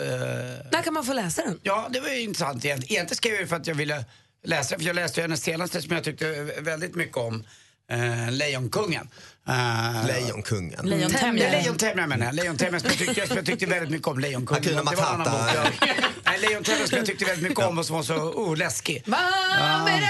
När kan man få läsa den? Ja, det var ju intressant. Egent- Egentligen skrev jag för att jag ville läsa för jag läste hennes senaste som jag tyckte väldigt mycket om. Eh, Lejonkungen. Uh, Lejonkungen. Lejontämjaren. Lejontämjaren menar jag. Lejontämjaren som jag tyckte, som jag tyckte väldigt mycket om. Lejonkungen. Annan Matata. Nej, Lejontämjaren som jag tyckte väldigt mycket om och som var så oh, läskig. Va, den.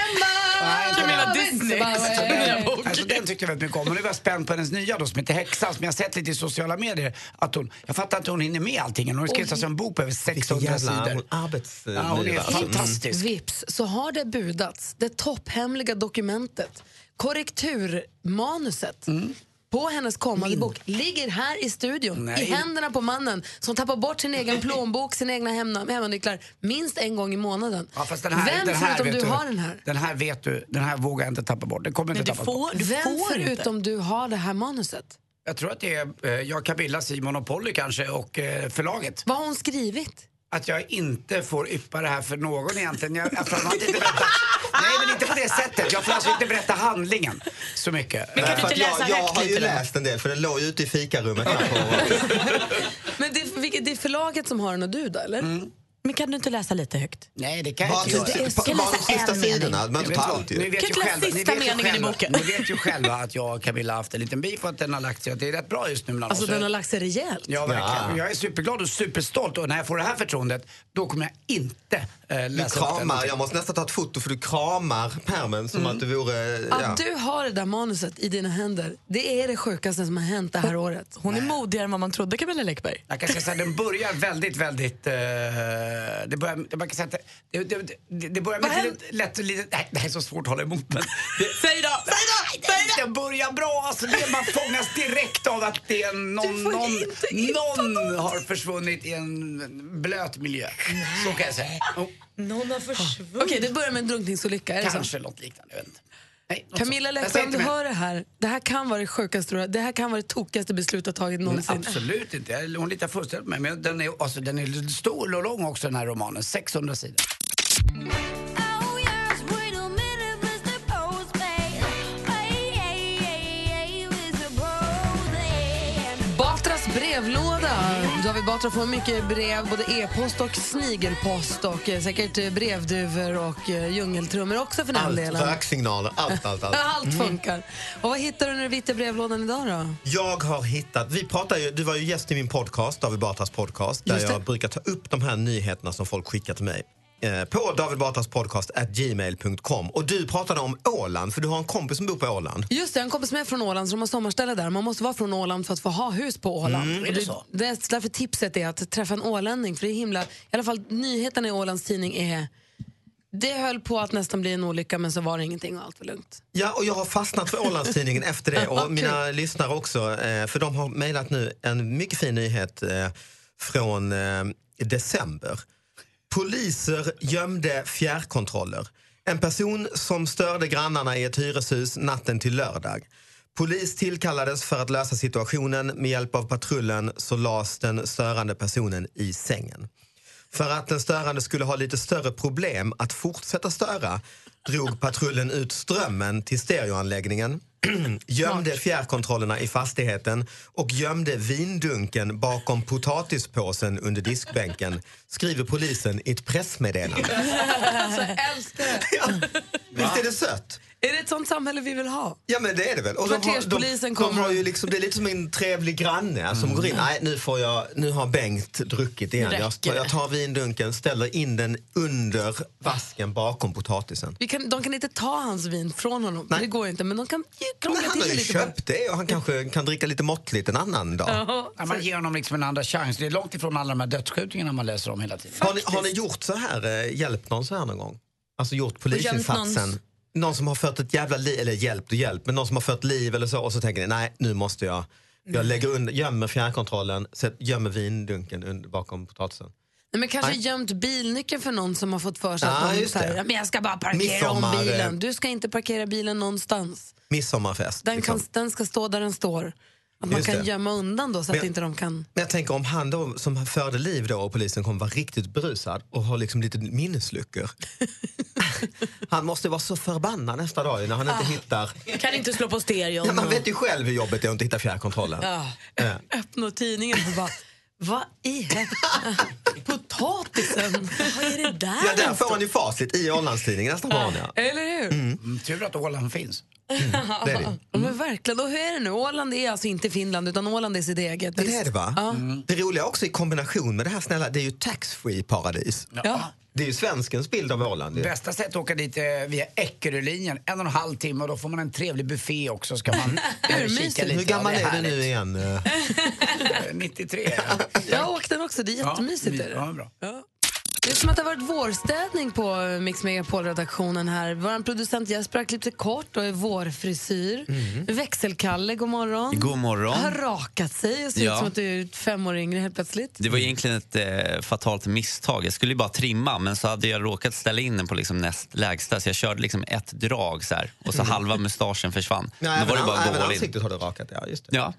Disney. Alltså, den tyckte jag väldigt mycket om. Och nu var jag spänd på hennes nya då, som heter Häxan som jag har sett lite i sociala medier. Att hon, jag fattar inte hur hon hinner med allting. Hon har skrivit alltså en bok på över 600 jävla sidor. arbets... Ja, hon är alltså. fantastisk. Vips så har det budats det topphemliga dokumentet, korrekturmanuset på hennes kommande bok ligger här i studion Nej. i händerna på mannen som tappar bort sin egen plånbok, sina egna hemmanycklar minst en gång i månaden. Ja, fast den här, Vem den här, förutom vet du har den här? Den här vet du, den här vågar jag inte tappa bort. Den kommer inte tappa bort. Vem förutom du har det här manuset? Jag tror att det är eh, jag, Camilla, Simon och Polly kanske och eh, förlaget. Vad har hon skrivit? Att jag inte får yppa det här för någon egentligen. Jag, jag får inte berätta. Nej men inte på det sättet. Jag får alltså inte berätta handlingen så mycket. Nej, för att jag, jag har ju läst en del, för den låg ju ute i fikarummet här på... Men det, det är förlaget som har den och du då, eller? Mm. Men kan du inte läsa lite högt? Nej, det kan jag inte göra. bara- bara de sista en mening. sidorna, man inte Vet ta allt ju. Ni vet Kan ju du läsa själva, ni sista vet ju meningen i själva, boken? Ni vet ju själva att jag och Camilla har haft en liten beef och att den har lagt sig. Att det är rätt bra just nu mellan Alltså oss. den har lagt sig rejält. Ja, verkligen. Jag är superglad och superstolt och när jag får det här förtroendet då kommer jag inte äh, Du läsa kramar, jag måste nästan ta ett foto för du kramar pärmen som att du vore... Ja. Att du har det där manuset i dina händer, det är det sjukaste som har hänt det här året. Hon är modigare än vad man trodde, Camilla Läckberg. Jag kan säga så här, den börjar väldigt, väldigt... eh, det börjar, man kan säga att det, det, det, det, börjar med lite, lätt, lite... Nej, det här är så svårt att hålla emot. Men det, Säg då! Säg då! Säg då! Det börjar bra. Alltså, det, man fångas direkt av att det är någon, någon, någon har försvunnit i en blöt miljö. Så kan jag säga. Oh, Någon har försvunnit. Okej, det börjar med en drunkningsolycka, kanske något liknande. Jag vet inte. Nej, Camilla säger om du hör det här, det här kan vara det sjukaste, det här kan vara det tokigaste beslut du har tagit Men någonsin. Absolut inte. Hon litar fullständigt på mig. Men den är, alltså, den är stor och lång också den här romanen. 600 sidor. David Batra får mycket brev, både e-post och snigelpost och eh, säkert eh, brevduvor och eh, djungeltrummor också för den Allt, delen. röksignaler, allt, allt, allt. Allt funkar. Och vad hittar du när du vitter brevlådan idag då? Jag har hittat, vi pratar ju, du var ju gäst i min podcast, David Batras podcast, där jag brukar ta upp de här nyheterna som folk skickar till mig. Eh, på David Batras podcast at gmail.com. Och du pratade om Åland, för du har en kompis som bor på Åland. Just det, en kompis med från Åland som har sommarställe där. Man måste vara från Åland för att få ha hus på Åland. Mm. Och Är det så? det är därför tipset är att träffa en ålänning. För det är himla, i alla fall nyheterna i Ålands tidning är det höll på att nästan bli en olycka men så var det ingenting och allt var lugnt. Ja, och jag har fastnat för Ålandstidningen efter det. Och Okej. mina lyssnare också, eh, för de har mejlat nu en mycket fin nyhet eh, från december. Poliser gömde fjärrkontroller. En person som störde grannarna i ett hyreshus natten till lördag. Polis tillkallades för att lösa situationen. Med hjälp av patrullen så lades den störande personen i sängen. För att den störande skulle ha lite större problem att fortsätta störa drog patrullen ut strömmen till stereoanläggningen gömde fjärrkontrollerna i fastigheten och gömde vindunken bakom potatispåsen under diskbänken skriver polisen i ett pressmeddelande. alltså, älskar det. Visst är det sött? Är det ett sånt samhälle vi vill ha? Ja men det är det väl. Och de har, Kvarterspolisen de, kommer de har och- ju liksom, det är lite som en trevlig granne som går in. Nej, nu, får jag, nu har Bengt druckit igen. Jag, jag det. tar vindunken, ställer in den under vasken bakom potatisen. Vi kan, de kan inte ta hans vin från honom, det går inte. Men de kan krångla Men han till har det ju lite. köpt det och han kanske kan dricka lite måttligt en annan dag. Ja, man ger honom liksom en andra chans. Det är långt ifrån alla de här dödsskjutningarna man läser om hela tiden. Har ni, har ni gjort så här, eh, hjälpt någon så här någon gång? Alltså gjort polisinsatsen? Någon som har fört ett jävla liv, eller hjälpt och hjälpt, men någon som har fört liv eller så och så tänker ni, nej nu måste jag, jag lägger under, gömmer fjärrkontrollen, gömmer vindunken under, bakom potatisen. Nej, men kanske Nej. gömt bilnyckeln för någon som har fått för sig Ja, att så här. "Ja, men jag ska bara parkera Midsommar, om bilen. eh, Du ska inte parkera bilen någonstans. Midsommarfest. Den, liksom. kan, den ska stå där den står. Att man Just kan det. gömma undan då så att Men- inte de kan... Men jag tänker om han då som förde liv då och polisen kommer vara riktigt berusad och har liksom lite minnesluckor. han måste vara så förbannad nästa dag när han inte Ah. hittar... Kan inte slå på stereon. Ja, man vet ju själv hur jobbigt det är att inte hitta fjärrkontrollen. Ja. Eh. Öppna tidningen och bara... Vad i helvete? Potatisen? Vad är det där? Ja, där får han ju facit i Ålandstidningen nästa morgon. Ja. Eller hur? Mm, tur att Åland finns. det är det. Ja, Men verkligen. Och hur är det nu? Åland är alltså inte Finland utan Åland är sitt eget. Ja, det är det va? Ja. Det roliga också i kombination med det här snälla, det är ju taxfree paradis. Ja. Det är ju svenskens bild av Åland. ju. Bästa sätt att åka dit eh, via Eckerölinjen, en och en halv timme och då får man en trevlig buffé också. Ska man eh, kika lite. Hur gammal Ja, är du nu igen? eh? Eh, 93. Jag åkte den också, det är jättemysigt. Ja, är det. ja, bra. Det är som att det har varit vårstädning på Mix Megapol-redaktionen här. Vår producent Jesper har klippt sig kort och är vårfrisyr. Växelkalle, god morgon. God morgon. Har rakat sig och ser Ja. ut som att du är fem år yngre helt plötsligt. Det var egentligen ett eh, fatalt misstag. Jag skulle ju bara trimma men så hade jag råkat ställa in den på liksom näst lägsta så jag körde liksom ett drag så här, och så Mm. halva mustaschen försvann. Ja, Då även, var det bara att även gå all in. ansiktet har du rakat, ja just det. Ja,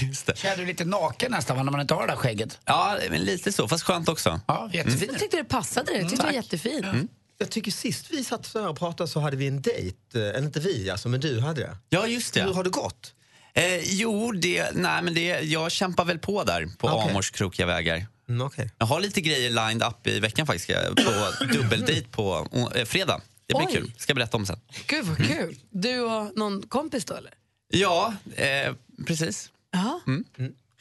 just det. Känner du lite naken nästan när man inte har det där skägget? Ja, men lite så. Fast skönt också. Ja, jättefin. Jag tyckte det passade dig. Jag tyckte det var jättefin. Jag tycker sist vi satt så här och pratade så hade vi en dejt, eh, eller inte vi alltså, men du hade det. Ja, just det. Hur har det gått? Eh, jo, det, nej, men det, jag kämpar väl på där på Okej. Amors krokiga vägar. Mm, okay. Jag har lite grejer lined up i veckan faktiskt. På dubbeldejt på eh, fredag. Det blir Oj. kul. Ska berätta om sen. Gud vad kul. Du och någon kompis då eller? Ja, eh, precis. Ja. Mm.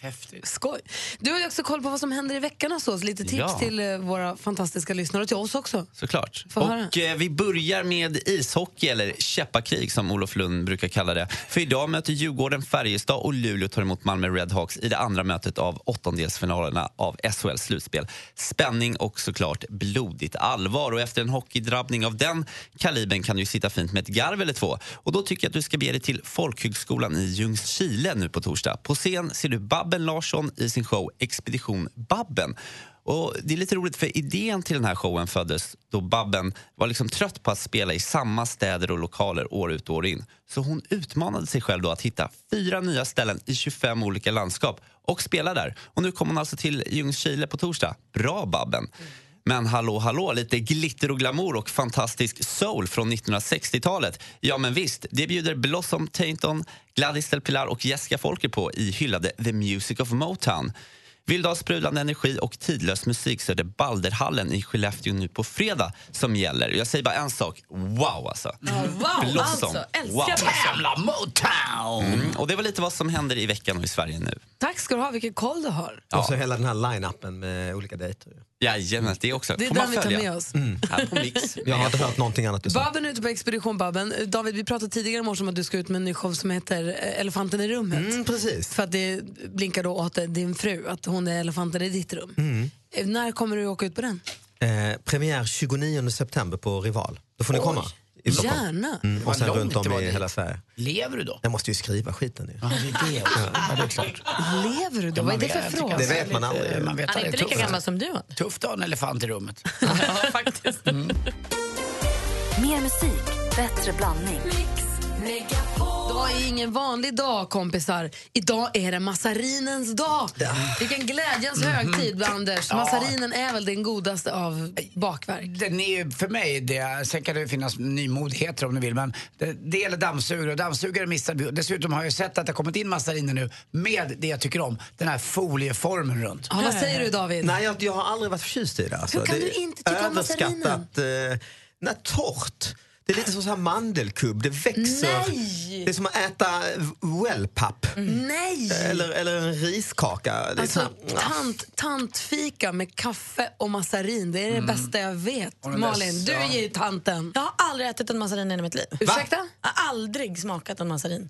Häftigt. Skoj. Du har ju också koll på vad som händer i veckan hos oss. Lite tips Ja. till eh, våra fantastiska lyssnare och till oss också. Såklart. Få. Och eh, vi börjar med ishockey, eller käppakrig som Olof Lund brukar kalla det. För idag möter Djurgården Färjestad och Luleå tar emot Malmö Redhawks i det andra mötet av åttondelsfinalerna av SHL slutspel. Spänning och såklart blodigt allvar. Och efter en hockeydrabbning av den kalibern kan du sitta fint med ett garv eller två. Och då tycker jag att du ska bege dig till Folkhögskolan i Ljungskile nu på torsdag. På scen ser du Babben Larsson i sin show Expedition Babben. Och Det är lite roligt för idén till den här showen föddes då Babben var liksom trött på att spela i samma städer och lokaler år ut och år in. Så hon utmanade sig själv då att hitta fyra nya ställen i 25 olika landskap och spela där. Och nu kommer hon alltså till Ljungskile på torsdag. Bra Babben! Men hallå, hallå, lite glitter och glamour och fantastisk soul från 1960-talet. Ja, men visst, det bjuder Blossom Tainton, Gladys Del Pilar och Jessica Folker på i hyllade The Music of Motown. Vill du ha sprudlande energi och tidlös musik så är det Balderhallen i Skellefteå nu på fredag som gäller. Jag säger bara en sak, wow alltså. wow, alltså, älskar det. Jävla Motown! Mm, och det var lite vad som händer i veckan och i Sverige nu. Tack ska du ha, vilken koll du har. Och så hela den här line-upen med olika dejter. Jajamän, det också. Det är den vi tar med oss. Här på Mix. Jag har inte hört någonting annat. Babben är ute på expedition Babben. David, vi pratade tidigare i morse om att du ska ut med en ny show som heter eh, Elefanten i rummet. Mm, precis. För att det blinkar då åt din fru, att hon är elefanten i ditt rum. Mm. Eh, När kommer du åka ut på den? Eh, premiär 29 september på Rival. Då får ni Oj. komma. I Stockholm. Gärna. Mm, och sen runt det om i hela Sverige. Lever du då? Jag måste ju skriva skiten nu. Ja, det är det också. Ja, det är klart. Lever du då? Ja, Vad är det för fråga? Det vet man aldrig. Man vet Han är inte lika gammal som du. Tufft att ha en elefant i rummet. Ja, faktiskt. Mer musik, bättre blandning. Idag är ingen vanlig dag, kompisar. Idag är det massarinens dag. Vilken glädjens högtid, Anders. Massarinen är väl den godaste av bakverk. Den är ju för mig det. Sen kan det finnas nymodigheter om du vill. Men det, det gäller dammsugare och dammsugare missar vi. Dessutom har jag sett att det har kommit in massariner nu med det jag tycker om. Den här folieformen runt. Ja, vad säger du, David? Nej, jag, jag har aldrig varit förtjust i det. Alltså. Hur kan det du inte tycka om överskattat. Eh, nej, torrt. Det är lite som så här mandelkubb, det växer. Nej! Det är som att äta wellpapp. Nej! Eller, eller en riskaka. Det Alltså, här, tant, tantfika med kaffe och massarin, det är det bästa jag vet. Malin, du är ju tanten. Jag har aldrig ätit en massarin i hela mitt liv. Ursäkta? Jag har aldrig smakat en massarin.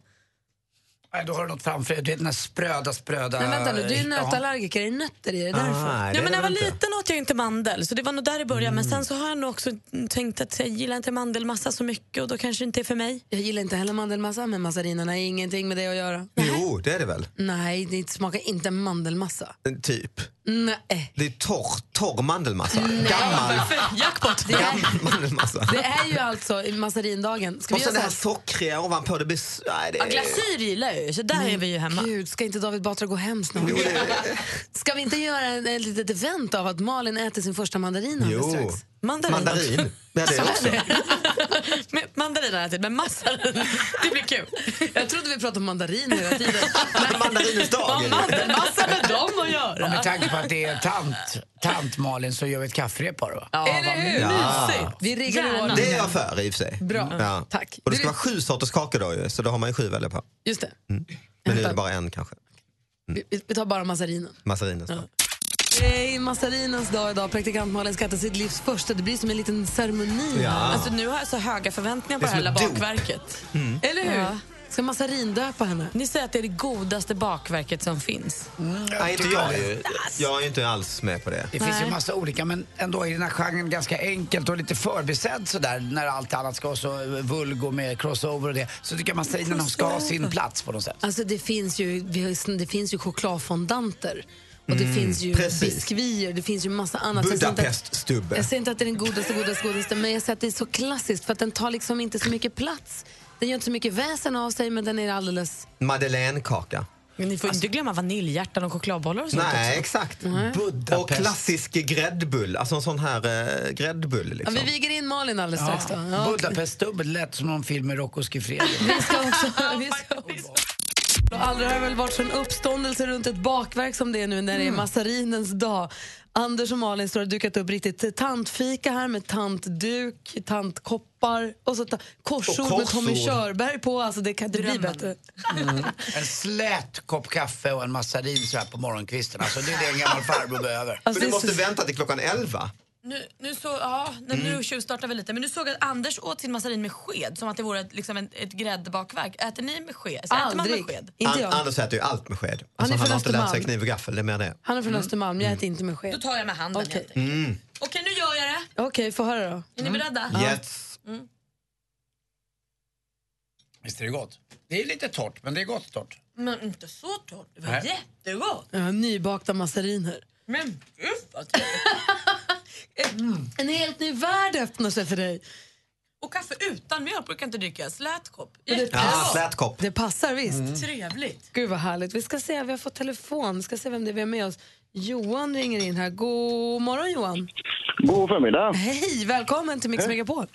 Nej, då har du något framför dig. Du vet den där spröda, spröda... Men vänta nu, du är Ja. nötallergiker, är det nötter i? Är det därför? Ah, Ja, men när jag var liten åt jag inte mandel, så det var nog där det började. Men sen så har jag nog också tänkt att jag gillar inte mandelmassa så mycket och då kanske det inte är för mig. Jag gillar inte heller mandelmassa, men massarinerna har ingenting med det att göra. Jo, det är det väl? Nej, det smakar inte mandelmassa. Typ. Nej. Det är torr, torr mandelmassa. Nej. Gammal, Jackpot! Det är, mandelmassa. det är ju alltså masarindagen. Ska Och sen det här sockriga ovanpå. Det blir... Nej, det Ja, är... glasyr gillar jag ju, så där är vi ju hemma. Gud, ska inte David Batra gå hem snart? Ska vi inte göra en litet event av att Malin äter sin första mandarin alldeles Jo. strax? Mandarin. Mandarin. Ja, det också. Med mandarin har jag ätit, men massarin, det blir kul. Jag trodde vi pratade om mandarin hela tiden. Mandarinens dag. Vad har mandelmassa med dem att Ja, göra? med tanke på att det är tant, tant Malin så gör vi ett kafferep på det va? Ja, Eller hur? Ja. Mysigt. Vi riggar Gärna. Det är jag för i och för sig. Bra. Ja. Tack. Och det ska Du- vara sju sorters kakor då ju, så då har man ju sju att välja på. Just det. Men nu är det bara en kanske. Vi, vi tar bara massarinen. Massarinens dag. Det är massarinens dag idag. Praktikant Malin ska äta sitt livs första. Det blir som en liten ceremoni. Ja. Alltså, nu har jag så höga förväntningar på Det är här lilla bakverket. Eller hur? Ja. Ska massarindöpa henne? Ni säger att det är det godaste bakverket som finns. Nej, inte jag ju. Jag är ju inte alls med på det. Det finns ju Nej. massa olika, men ändå i den här genren ganska enkelt och lite förbisedd sådär när allt annat ska vara så vulgo med crossover och det. Så tycker jag massarinerna ska ha sin plats på något sätt. Alltså det finns ju, vi har, det finns ju chokladfondanter. Och det Mm, finns ju precis. biskvier, det finns ju massa annat. Budapeststubbe. Jag säger inte att det är den godaste, godaste, godaste, men jag säger att det är så klassiskt för att den tar liksom inte så mycket plats. Den gör inte så mycket väsen av sig, men den är alldeles... Madeleinekaka. Men ni får inte glömma vaniljhjärtan och chokladbollar och sånt Nej, också. exakt. Budapest. Och klassisk gräddbull, alltså en sån här eh, gräddbull. Ja, Liksom. vi viger in Malin alldeles strax. Då. Ja. Budapest-dubbel lät som någon film med Rocco Schiffredi. Vi ska också... vi ska också. Och Aldrig har det väl varit sån uppståndelse runt ett bakverk som det är nu när det är massarinens dag. Anders och Malin står och dukat upp riktigt tantfika här med tantduk, tantkoppar och så ta- korsord, Och med Tommy korsord. Körberg på. Alltså det kan inte bli Drömmen. bättre. Mm. En slät kopp kaffe och en massarin så här på morgonkvisten. Alltså det är det en gammal farbror behöver. Men du måste vänta till klockan elva. Nu, nu, så, ja, nej, Mm. nu tjuvstartar vi lite. Men nu såg jag att Anders åt sin massarin med sked, som att det vore ett, liksom ett, ett gräddbakverk. Äter ni med sked? Så Äter man med Aldrig. sked? Inte An- jag. Anders äter ju allt med sked. Han är Alltså, han från har inte lärt sig kniv och gaffel, det är mer det. Han är från Östermalm, jag äter inte med Då sked. tar jag med handen. Okej, helt enkelt. Mm. Okej, nu gör jag det. Okej, få höra då. Är ni beredda? Yes. Mm. Visst är det gott? Det är lite torrt, men det är gott torrt. Men inte så torrt. Det var Nej. jättegott. Ja, nybakta massariner. Men gud vad trevligt. En helt ny värld öppnar sig för dig. Och kaffe utan mjölk brukar inte dricka. Slät kopp. Men det, Ja, passar, slät kopp. det passar visst. Mm. Trevligt. Gud vad härligt. Vi ska se, vi har fått telefon. Vi ska se vem det är vi har med oss. Johan ringer in här. God morgon Johan. God förmiddag. Hej, välkommen till Mix. Megapol.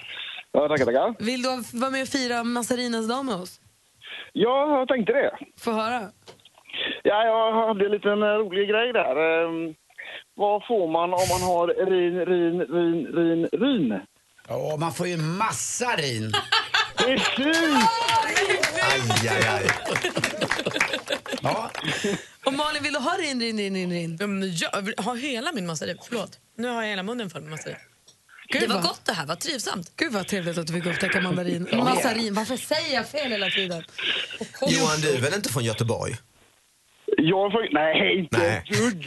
Ja, tackar, tackar. Vill du vara med och fira massarinens dag med oss? Ja, jag tänkte det. Få höra. Ja, jag hade en liten eh, rolig grej där. Vad får man om man har rin, rin, rin, rin, rin? Ja, man får ju massa rin. Precis! Aj, aj, aj. Ja. Och Malin, vill du ha rin, rin, rin, rin, rin? Ja, men jag vill ha hela min massarin. Förlåt. Nu har jag hela munnen full med massarin. Gud, det var vad- gott det här, vad trivsamt. Gud vad trevligt att du fick upptäcka mandarin. Massarin, varför säger jag fel hela tiden? Johan, du är väl inte från Göteborg? Jag får... Nej, inte Nej. ett dugg.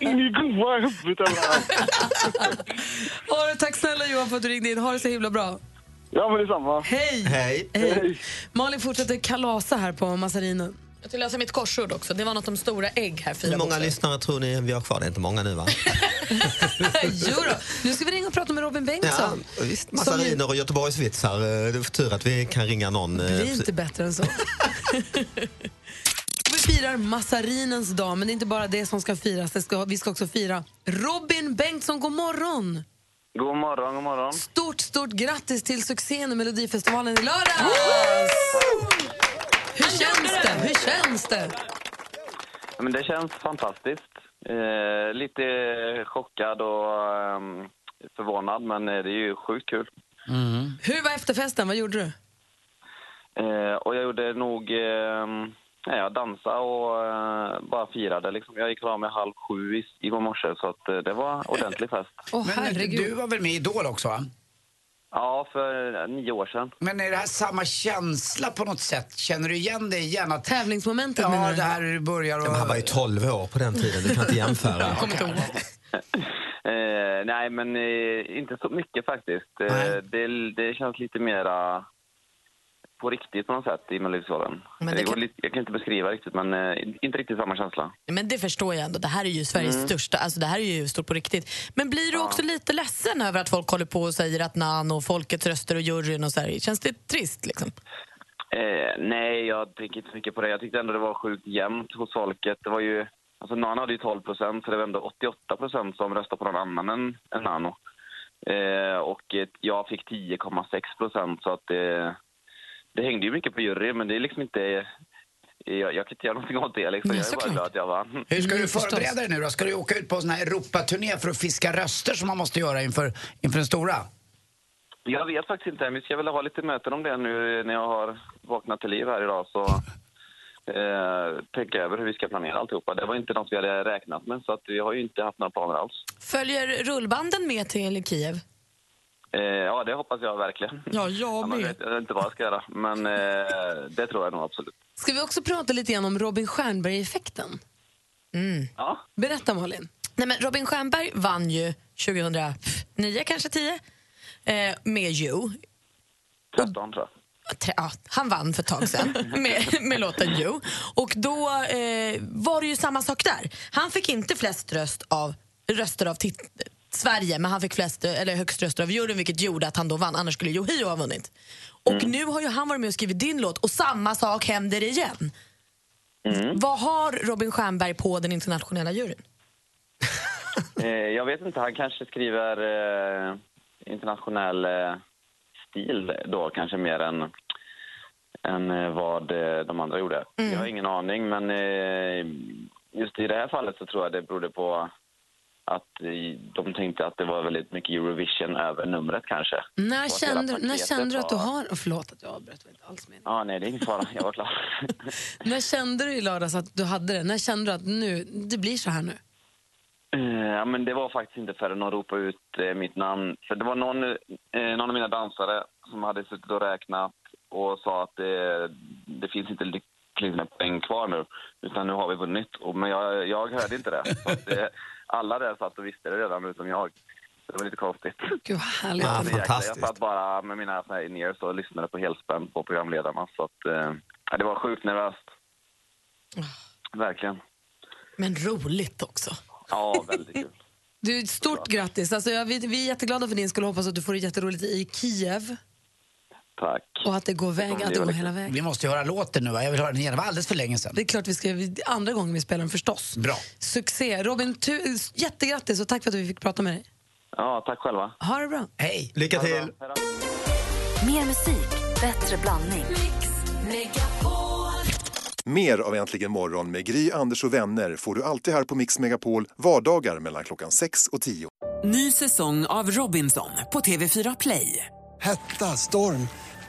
In i goa huvudet. Ja, tack snälla Johan för att du ringde in. Ha det så himla bra. Ja, men detsamma. Hej! Hej. Hej. Malin fortsätter kalasa här på massarinen. Jag ska läsa mitt korsord också. Det var något om stora ägg här. Fyra Hur många lyssnare tror ni vi har kvar? Det är inte många nu va? jo då. Nu ska vi ringa och prata med Robin Ja, Bengtsson. visst, massariner och Göteborgsvitsar. Eh, Det är för tur att vi kan ringa någon. eh, Det blir inte bättre än så. firar massarinens dag, men det är inte bara det som ska firas. Det ska, vi ska också fira Robin Bengtsson. God morgon! God morgon, god morgon. Stort, stort grattis till succén i Melodifestivalen i lördags! Hur känns det? Hur känns det? Ja, Men det känns fantastiskt. Eh, lite chockad och ehm, förvånad, men eh, det är ju sjukt kul. Hur var efterfesten? Vad gjorde du? Eh, och jag gjorde nog... Eh, nej, jag dansade och eh, bara firade. Liksom. Jag gick av med halv sju i, i morse, så att, eh, det var ordentlig fest. Men du var väl med i Idol också va? Ja, för eh, nio år sedan. Men är det här samma känsla på något sätt? Känner du igen dig igen? Att, Tävlingsmomentet ja, menar du? det här du börjar och... Ja, men han var ju 12 år på den tiden, du kan inte jämföra. Eh, nej, men eh, inte så mycket faktiskt. Eh, det, det känns lite mera på riktigt på något sätt i Melodifestivalen. Men det kan- Jag kan inte beskriva riktigt, men eh, inte riktigt samma känsla. Men det förstår jag ändå. Det här är ju Sveriges Mm. största, alltså det här är ju stort på riktigt. Men blir du också lite ledsen över att folk håller på och säger att Nan och folkets röster och juryn och så här, känns det trist liksom? Eh, nej, jag tänker inte så mycket på det. Jag tyckte ändå det var sjukt jämnt hos folket. Det var ju, alltså Nano hade ju 12 procent, så det var ändå 88 procent som röstade på någon annan än, än Nano. Eh, och eh, jag fick 10,6 procent, så att det, det hängde ju mycket på juryn, men det är liksom inte... Jag, jag kan inte göra någonting åt det. Liksom. Nej, jag är bara glad att jag vann. Hur ska du förbereda dig nu då? Ska du åka ut på en sån här Europaturné för att fiska röster som man måste göra inför, inför den stora? Jag vet faktiskt inte. Vi ska väl ha lite möten om det nu när jag har vaknat till liv här idag. Så eh, tänka över hur vi ska planera alltihopa. Det var inte något vi hade räknat med, så att vi har ju inte haft några planer alls. Följer rullbanden med till Kiev? Eh, ja, det hoppas jag verkligen. Ja, jag Annars vet jag inte vad jag ska göra, men eh, det tror jag nog absolut. Ska vi också prata lite grann om Robin Stjernberg-effekten? Ja. Berätta Malin. Nej, men Robin Stjernberg vann ju 2009, kanske 10, eh, med You. 13 tror jag. Tre- Ja, han vann för ett tag sedan med, med låten You. Och då eh, var det ju samma sak där. Han fick inte flest röst av, röster av tit- Sverige, men han fick flest, eller högst röster av juryn vilket gjorde att han då vann, annars skulle Yohio ha vunnit. Och nu har ju han varit med och skrivit din låt och samma sak händer igen. Vad har Robin Stjernberg på den internationella juryn? Eh, jag vet inte, han kanske skriver eh, internationell eh, stil då kanske mer än, än eh, vad eh, de andra gjorde. Jag har ingen aning, men eh, just i det här fallet så tror jag det berodde på att eh, de tänkte att det var väldigt mycket Eurovision över numret kanske. När kände, när kände du att du har... Oh, förlåt att jag avbröt. inte alls meningen. Ja, nej, det är ingen fara. Jag var klar. När kände du i lördags att du hade det? När kände du att nu, det blir så här nu? Eh, Ja, men det var faktiskt inte förrän de ropade ut eh, mitt namn. För det var någon, eh, någon av mina dansare som hade suttit och räknat och sa att det, det finns inte lyckligt med poäng kvar nu, utan nu har vi vunnit. Och, men jag, jag hörde inte det. Så att, alla där satt och visste det redan, utom jag. Det var lite konstigt. Gud vad härligt. Ja, jag satt bara med mina så här in-ears och lyssnade på helspänn på programledarna. Så att, eh, det var sjukt nervöst. Verkligen. Men roligt också. Ja, väldigt kul. Du, stort grattis. Alltså, vi, vi är jätteglada för din skull och hoppas att du får det jätteroligt i Kiev Tack. och att det går, väg, att det går hela vägen. Vi måste ju höra låten nu va? Jag vill höra den igen. Det var alldeles för länge sedan. Det är klart vi ska, andra gången vi spelar den förstås. Bra. Succé. Robin, tu, jättegrattis och tack för att vi fick prata med dig. Ja, tack själva. Ha det bra. Hej. Lycka till. Mer musik, bättre blandning. Mer av Äntligen morgon med Gry, Anders och vänner får du alltid här på Mix Megapol vardagar mellan klockan 6 och 10. Ny säsong av Robinson på TV4 Play. Hetta, storm,